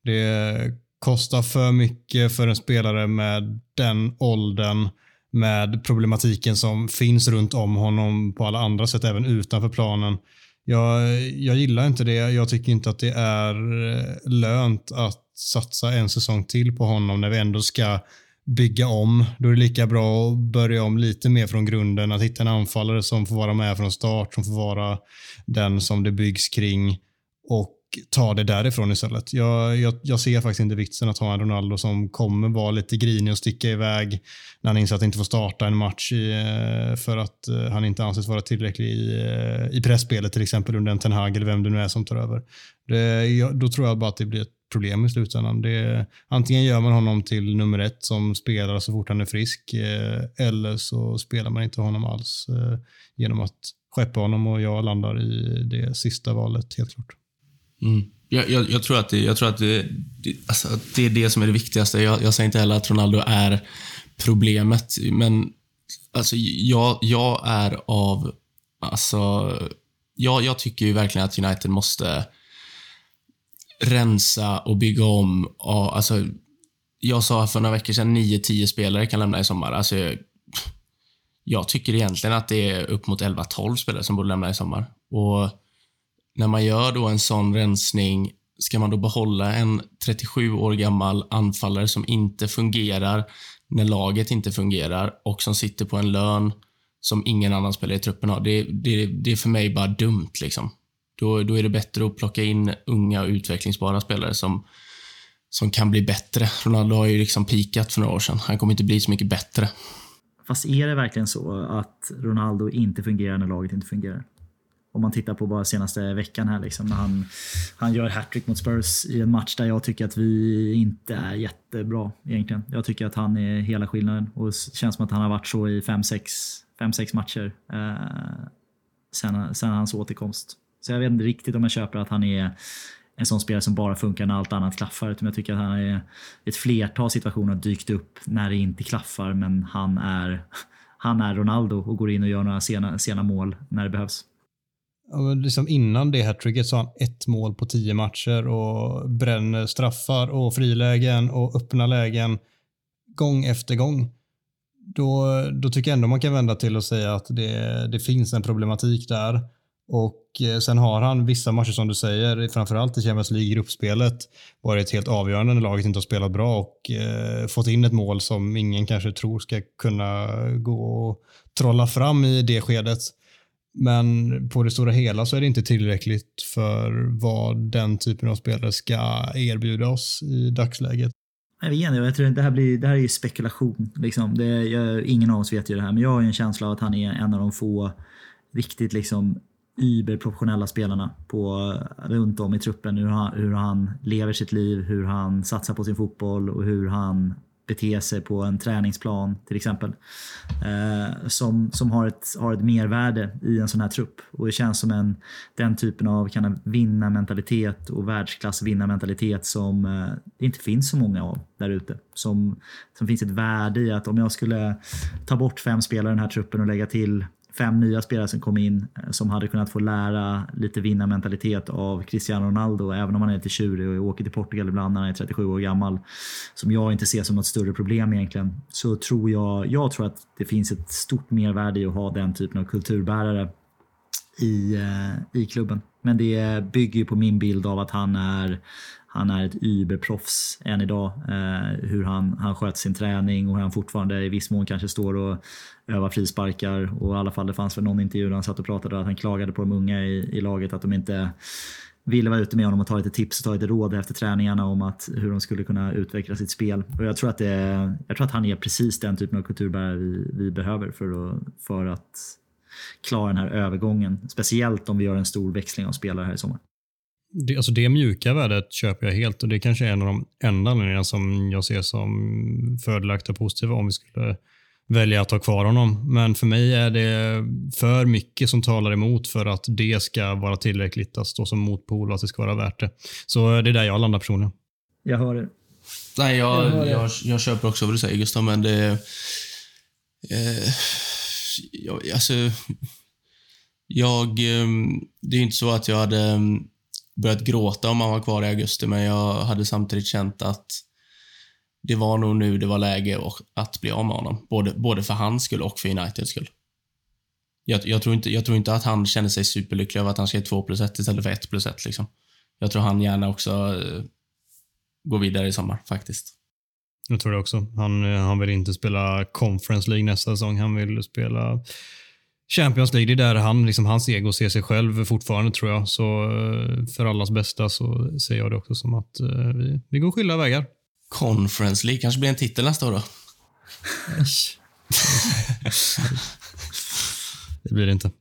Det kostar för mycket för en spelare med den åldern med problematiken som finns runt om honom på alla andra sätt, även utanför planen. Jag, jag gillar inte det. Jag tycker inte att det är eh, lönt att satsa en säsong till på honom när vi ändå ska bygga om. Då är det lika bra att börja om lite mer från grunden. Att hitta en anfallare som får vara med från start, som får vara den som det byggs kring och ta det därifrån istället. Jag, jag, jag ser faktiskt inte vitsen att ha en Ronaldo som kommer vara lite grinig och sticka iväg när han inser att han inte får starta en match i, eh, för att eh, han inte anses vara tillräcklig i, eh, i pressspelet till exempel under en Ten Hag eller vem det nu är som tar över. Det, jag, då tror jag bara att det blir ett problem i slutändan. Det, antingen gör man honom till nummer ett som spelar så fort han är frisk eller så spelar man inte honom alls genom att skeppa honom och jag landar i det sista valet helt klart. Mm. Jag, jag, jag, tror att, det, jag tror att, det, det, alltså, det är det som är det viktigaste. Jag, jag säger inte heller att Ronaldo är problemet, men alltså, jag, jag är av... Alltså, jag, jag tycker ju verkligen att United måste rensa och bygga om. Och, alltså, jag sa för några veckor sedan 9-10 spelare kan lämna i sommar. Alltså, jag, jag tycker egentligen att det är upp mot 11-12 spelare som borde lämna i sommar. Och när man gör då en sån rensning, ska man då behålla en 37 år gammal anfallare som inte fungerar när laget inte fungerar och som sitter på en lön som ingen annan spelare i truppen har. Det, det, det är för mig bara dumt. Liksom. Då, då är det bättre att plocka in unga och utvecklingsbara spelare som, som kan bli bättre. Ronaldo har ju liksom pikat för några år sedan. Han kommer inte bli så mycket bättre. Fast är det verkligen så att Ronaldo inte fungerar när laget inte fungerar? Om man tittar på bara senaste veckan här liksom, när han, han gör hattrick mot Spurs i en match där jag tycker att vi inte är jättebra egentligen. Jag tycker att han är hela skillnaden och det känns som att han har varit så i 5-6 matcher eh, sen, sen hans återkomst. Så jag vet inte riktigt om jag köper att han är en sån spelare som bara funkar när allt annat klaffar. Utan jag tycker att han är ett flertal situationer dykt upp när det inte klaffar men han är, han är Ronaldo och går in och gör några sena, sena mål när det behövs liksom innan det hattricket så har han ett mål på tio matcher och bränner straffar och frilägen och öppna lägen gång efter gång. Då, då tycker jag ändå man kan vända till och säga att det, det finns en problematik där. Och eh, sen har han vissa matcher som du säger, framförallt i Champions League-gruppspelet, varit helt avgörande när laget inte har spelat bra och eh, fått in ett mål som ingen kanske tror ska kunna gå och trolla fram i det skedet. Men på det stora hela så är det inte tillräckligt för vad den typen av spelare ska erbjuda oss i dagsläget. Jag vet inte, jag tror det här, blir, det här är ju spekulation. Liksom. Det, jag, ingen av oss vet ju det här, men jag har en känsla av att han är en av de få riktigt liksom überprofessionella spelarna på, runt om i truppen. Hur han, hur han lever sitt liv, hur han satsar på sin fotboll och hur han bete sig på en träningsplan till exempel. Eh, som som har, ett, har ett mervärde i en sån här trupp. Och det känns som en, den typen av kan vinnarmentalitet och världsklass vinnarmentalitet som eh, det inte finns så många av där ute. Som, som finns ett värde i att om jag skulle ta bort fem spelare i den här truppen och lägga till fem nya spelare som kom in eh, som hade kunnat få lära lite vinnarmentalitet av Cristiano Ronaldo, även om han är lite tjurig och åker till Portugal ibland när han är 37 år gammal, som jag inte ser som något större problem egentligen, så tror jag, jag tror att det finns ett stort mervärde i att ha den typen av kulturbärare i, eh, i klubben. Men det bygger ju på min bild av att han är han är ett überproffs än idag. Eh, hur han, han sköter sin träning och hur han fortfarande i viss mån kanske står och övar frisparkar. Och i alla fall det fanns väl någon intervju där han satt och pratade att han klagade på de unga i, i laget att de inte ville vara ute med honom och ta lite tips och ta lite råd efter träningarna om att, hur de skulle kunna utveckla sitt spel. Och jag, tror att det, jag tror att han är precis den typen av kulturbärare vi, vi behöver för att, för att klara den här övergången. Speciellt om vi gör en stor växling av spelare här i sommar. Det, alltså det mjuka värdet köper jag helt och det kanske är en av de enda anledningarna som jag ser som fördelaktiga och positiva om vi skulle välja att ha kvar honom. Men för mig är det för mycket som talar emot för att det ska vara tillräckligt att stå som motpol och att det ska vara värt det. Så det är där jag landar personligen. Jag hör det. Nej, jag, Jag jag, jag köper också vad du säger Gustav, men det... Eh, jag, alltså... Jag... Eh, det är inte så att jag hade eh, börjat gråta om han var kvar i augusti, men jag hade samtidigt känt att det var nog nu det var läge att bli av med honom. Både, både för hans skull och för Uniteds skull. Jag, jag, tror inte, jag tror inte att han känner sig superlycklig över att han ska ge 2 plus 1 istället för 1 plus 1. Liksom. Jag tror han gärna också eh, går vidare i sommar, faktiskt. Jag tror det också. Han, eh, han vill inte spela Conference League nästa säsong. Han vill spela Champions League. Det är där han, liksom, hans ego ser sig själv fortfarande tror jag. Så eh, för allas bästa så ser jag det också som att eh, vi, vi går skilda vägar. Conference League kanske blir en titel nästa år då? <laughs> Det blir det inte.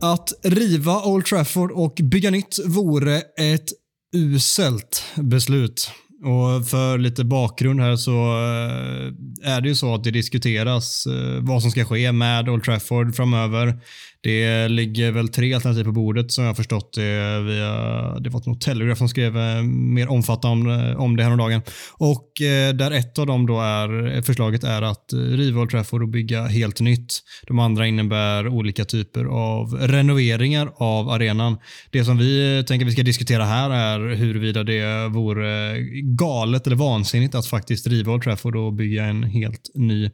Att riva Old Trafford och bygga nytt vore ett uselt beslut. Och för lite bakgrund här så eh, är det ju så att det diskuteras eh, vad som ska ske med Old Trafford framöver. Det ligger väl tre alternativ på bordet som jag har förstått det via, det var något Telegraph som skrev eh, mer omfattande eh, om det här om dagen. Och eh, där ett av dem då är, förslaget är att riva Old Trafford och bygga helt nytt. De andra innebär olika typer av renoveringar av arenan. Det som vi tänker vi ska diskutera här är huruvida det vore galet eller vansinnigt att faktiskt riva Old Trafford och bygga en helt ny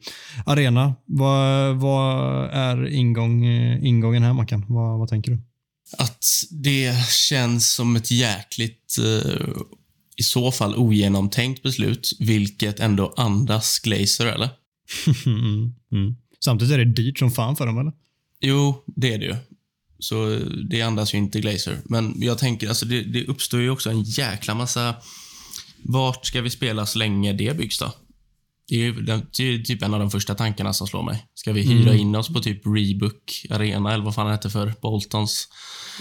arena. Vad, vad är ingång, ingång ingången här Mackan? Vad, vad tänker du? Att det känns som ett jäkligt, eh, i så fall ogenomtänkt beslut, vilket ändå andas Glazer, eller? <laughs> Mm. Samtidigt är det dyrt som fan för dem eller? Jo, det är det ju. Så eh, det andas ju inte Glazer. Men jag tänker, alltså det, det uppstår ju också en jäkla massa... Vart ska vi spela så länge det byggs då? Det är den- det är typ en av de första tankarna som slår mig. Ska vi hyra Mm. in oss på typ Rebook Arena, eller vad fan det hette för Boltons?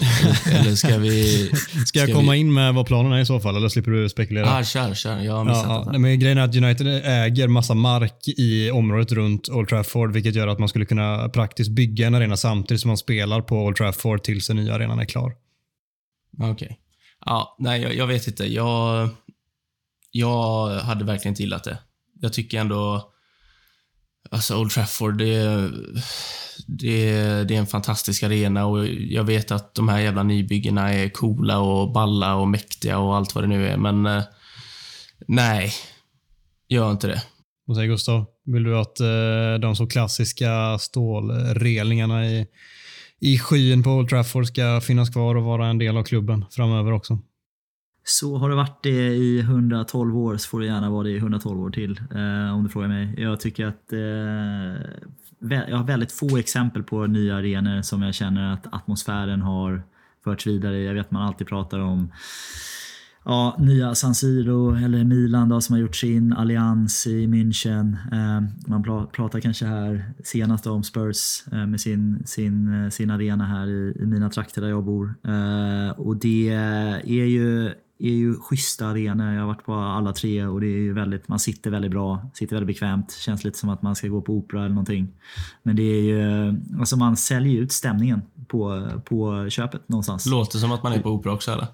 <laughs> Eller, eller ska vi... Ska jag vi- komma in med vad planen är i så fall eller slipper du spekulera? Ah, kör, kör. Jag har missat Ja. Nej, men grejen är att United äger massa mark i området runt Old Trafford, vilket gör att man skulle kunna praktiskt bygga en arena samtidigt som man spelar på Old Trafford tills den nya arenan är klar. Okej. Ja, nej, jag, jag vet inte. Jag, jag hade verkligen inte gillat det. Jag tycker ändå... Alltså, Old Trafford, det, det, det är en fantastisk arena och jag vet att de här jävla nybyggena är coola och balla och mäktiga och allt vad det nu är, men eh, nej, gör inte det. Vad säger Gustav? Vill du att eh, de så klassiska stålrelingarna i, i skyn på Old Trafford ska finnas kvar och vara en del av klubben framöver också? Så har det varit det i 112 år så får det gärna vara det i 112 år till eh, om du frågar mig. Jag tycker att eh, vä- jag har väldigt få exempel på nya arenor som jag känner att atmosfären har förts vidare. Jag vet man alltid pratar om ja, nya San Siro eller Milan då, som har gjort sin allians i München. Eh, man pratar kanske här senast om Spurs eh, med sin, sin, eh, sin arena här i, i mina trakter där jag bor. Eh, och det är ju, är ju schyssta arenor. Jag har varit på alla tre och det är ju väldigt, man sitter väldigt bra, sitter väldigt bekvämt. Känns lite som att man ska gå på opera eller någonting. Men det är ju, alltså man säljer ut stämningen på, på köpet någonstans. Låter som att man är på opera också, eller?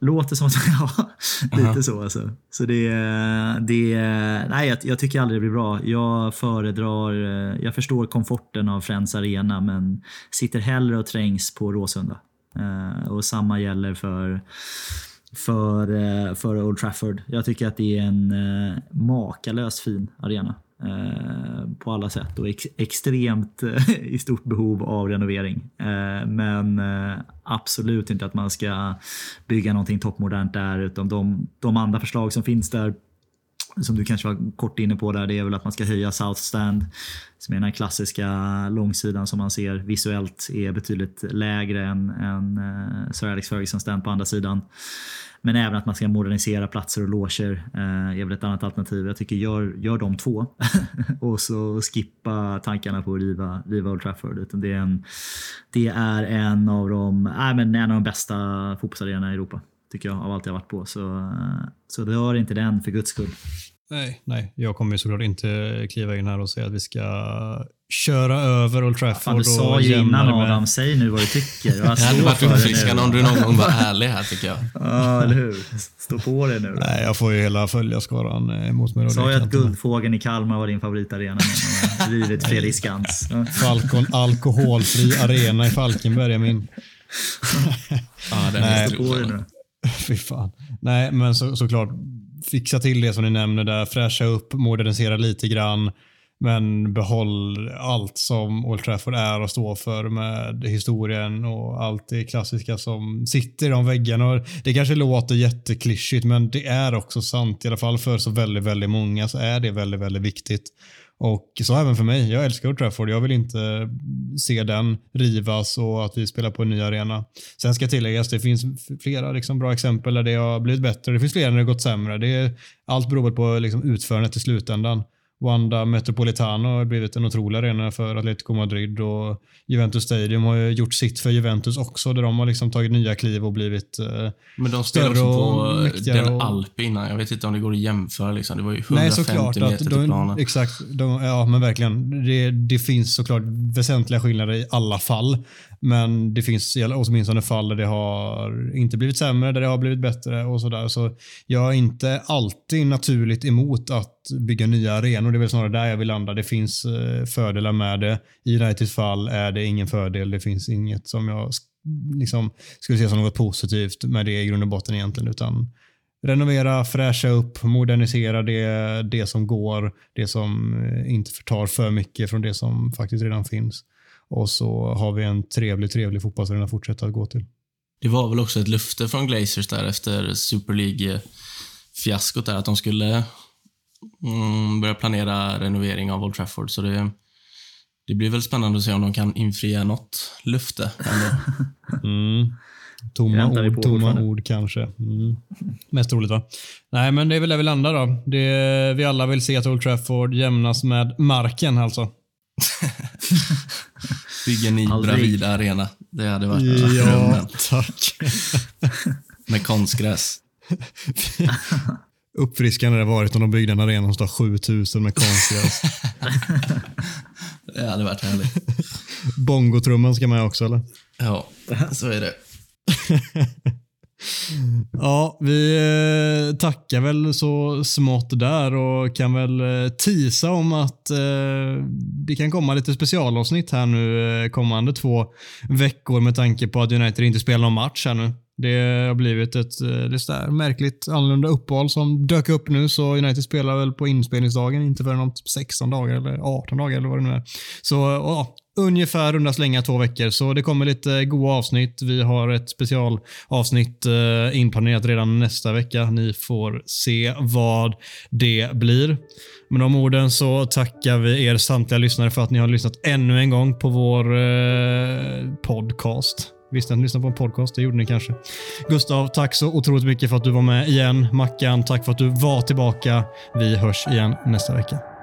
Låter som att, <laughs> ja, lite så alltså. Så det, det nej jag, jag tycker aldrig det blir bra. Jag föredrar, jag förstår komforten av Friends Arena men sitter hellre och trängs på Råsunda. Eh, och samma gäller för, för, eh, för Old Trafford. Jag tycker att det är en eh, makalös fin arena. eh, På alla sätt och ex, extremt eh, <laughs> i stort behov av renovering. Eh, Men eh, absolut inte att man ska bygga någonting toppmodernt där utan de, de andra förslag som finns där som du kanske var kort inne på där, det är väl att man ska höja South Stand. Som är den här klassiska långsidan som man ser visuellt är betydligt lägre än, än eh, Sir Alex Ferguson Stand på andra sidan. Men även att man ska modernisera platser och loger eh, är väl ett annat alternativ. Jag tycker gör, gör de två <laughs> och så skippa tankarna på att riva, riva Old Trafford. Utan det, är en, det är en av de, äh, men en av de bästa fotbollsarenorna i Europa tycker jag av allt jag varit på. Så, eh, så rör inte den för guds skull. Nej, nej. Jag kommer ju såklart inte kliva in här och säga att vi ska köra över Old Trafford. Fan, du sa ju innan Adam, säg nu vad du tycker. <laughs> Det hade varit uppfriskande om du någon gång var ärlig här tycker jag. <laughs> Ja, eller hur. Stå på dig nu. Då. Nej, jag får ju hela följarskaran emot mig. Sa ju att Guldfågeln i Kalmar var din favoritarena. Drivit Fredrik Skans. <laughs> Falcon alkoholfri arena i Falkenberg är min. ja, den är nu. <laughs> Fy fan. Nej, men så, såklart fixa till det som ni nämner där. Fräscha upp, modernisera lite grann. Men behåll allt som Old Trafford är och står för med historien och allt det klassiska som sitter i de väggarna. Det kanske låter jätteklyschigt men det är också sant. I alla fall för så väldigt, väldigt många så är det väldigt, väldigt viktigt. Och så även för mig. Jag älskar Old Trafford. Jag vill inte se den rivas och att vi spelar på en ny arena. Sen ska tilläggas, det finns flera liksom, bra exempel där det har blivit bättre. Det finns flera när det har gått sämre. Det är, allt beror på liksom, utförandet i slutändan. Wanda Metropolitano har blivit en otrolig arena för Atletico Madrid och Juventus Stadium har ju gjort sitt för Juventus också där de har liksom tagit nya kliv och blivit eh, Men de spelade också på Den och... Alp innan. Jag vet inte om det går att jämföra. Liksom. Det var ju 150 Nej, meter till de, planen. Exakt. De, ja, men verkligen. Det, det finns såklart väsentliga skillnader i alla fall. Men det finns åtminstone fall där det har inte blivit sämre, där det har blivit bättre och sådär. Så jag är inte alltid naturligt emot att bygga nya arenor. Det är väl snarare där jag vill landa. Det finns eh, fördelar med det. I Uniteds fall är det ingen fördel. Det finns inget som jag liksom, skulle se som något positivt med det i grund och botten egentligen. Utan renovera, fräscha upp, modernisera det, det som går. Det som eh, inte förtar för mycket från det som faktiskt redan finns. Och så har vi en trevlig, trevlig fotbollsarena att fortsätta att gå till. Det var väl också ett löfte från Glazers där efter Super League-fiaskot där, att de skulle mm, börja planera renovering av Old Trafford. Så det, det blir väl spännande att se om de kan infria något löfte. <laughs> mm. Tomma, ord, tomma ord kanske. Mm. Mest troligt va? Nej, men det är väl där vi landar då. Det, vi alla vill se att Old Trafford jämnas med marken alltså. <laughs> Bygga ny Bravida arena. Det hade varit ja, drömmen. tack. <laughs> Med konstgräs. Uppfriskande det varit om de byggde en arena som står 7000 med konstgräs. <laughs> det hade varit härligt. Bongotrumman ska med också eller? Ja, så är det. <laughs> Mm. Ja, vi eh, tackar väl så smått där och kan väl eh, tisa om att eh, det kan komma lite specialavsnitt här nu kommande två veckor med tanke på att United inte spelar någon match här nu. Det har blivit ett det där märkligt annorlunda uppehåll som dök upp nu, så United spelar väl på inspelningsdagen, inte förrän om typ 16 dagar eller 18 dagar eller vad det nu är. Så ja, ungefär runda slänga två veckor, så det kommer lite goa avsnitt. Vi har ett specialavsnitt eh, inplanerat redan nästa vecka. Ni får se vad det blir. Med de orden så tackar vi er samtliga lyssnare för att ni har lyssnat ännu en gång på vår eh, podcast. Visste att ni lyssnade på en podcast? Det gjorde ni kanske. Gustav, tack så otroligt mycket för att du var med igen. Mackan, tack för att du var tillbaka. Vi hörs igen nästa vecka.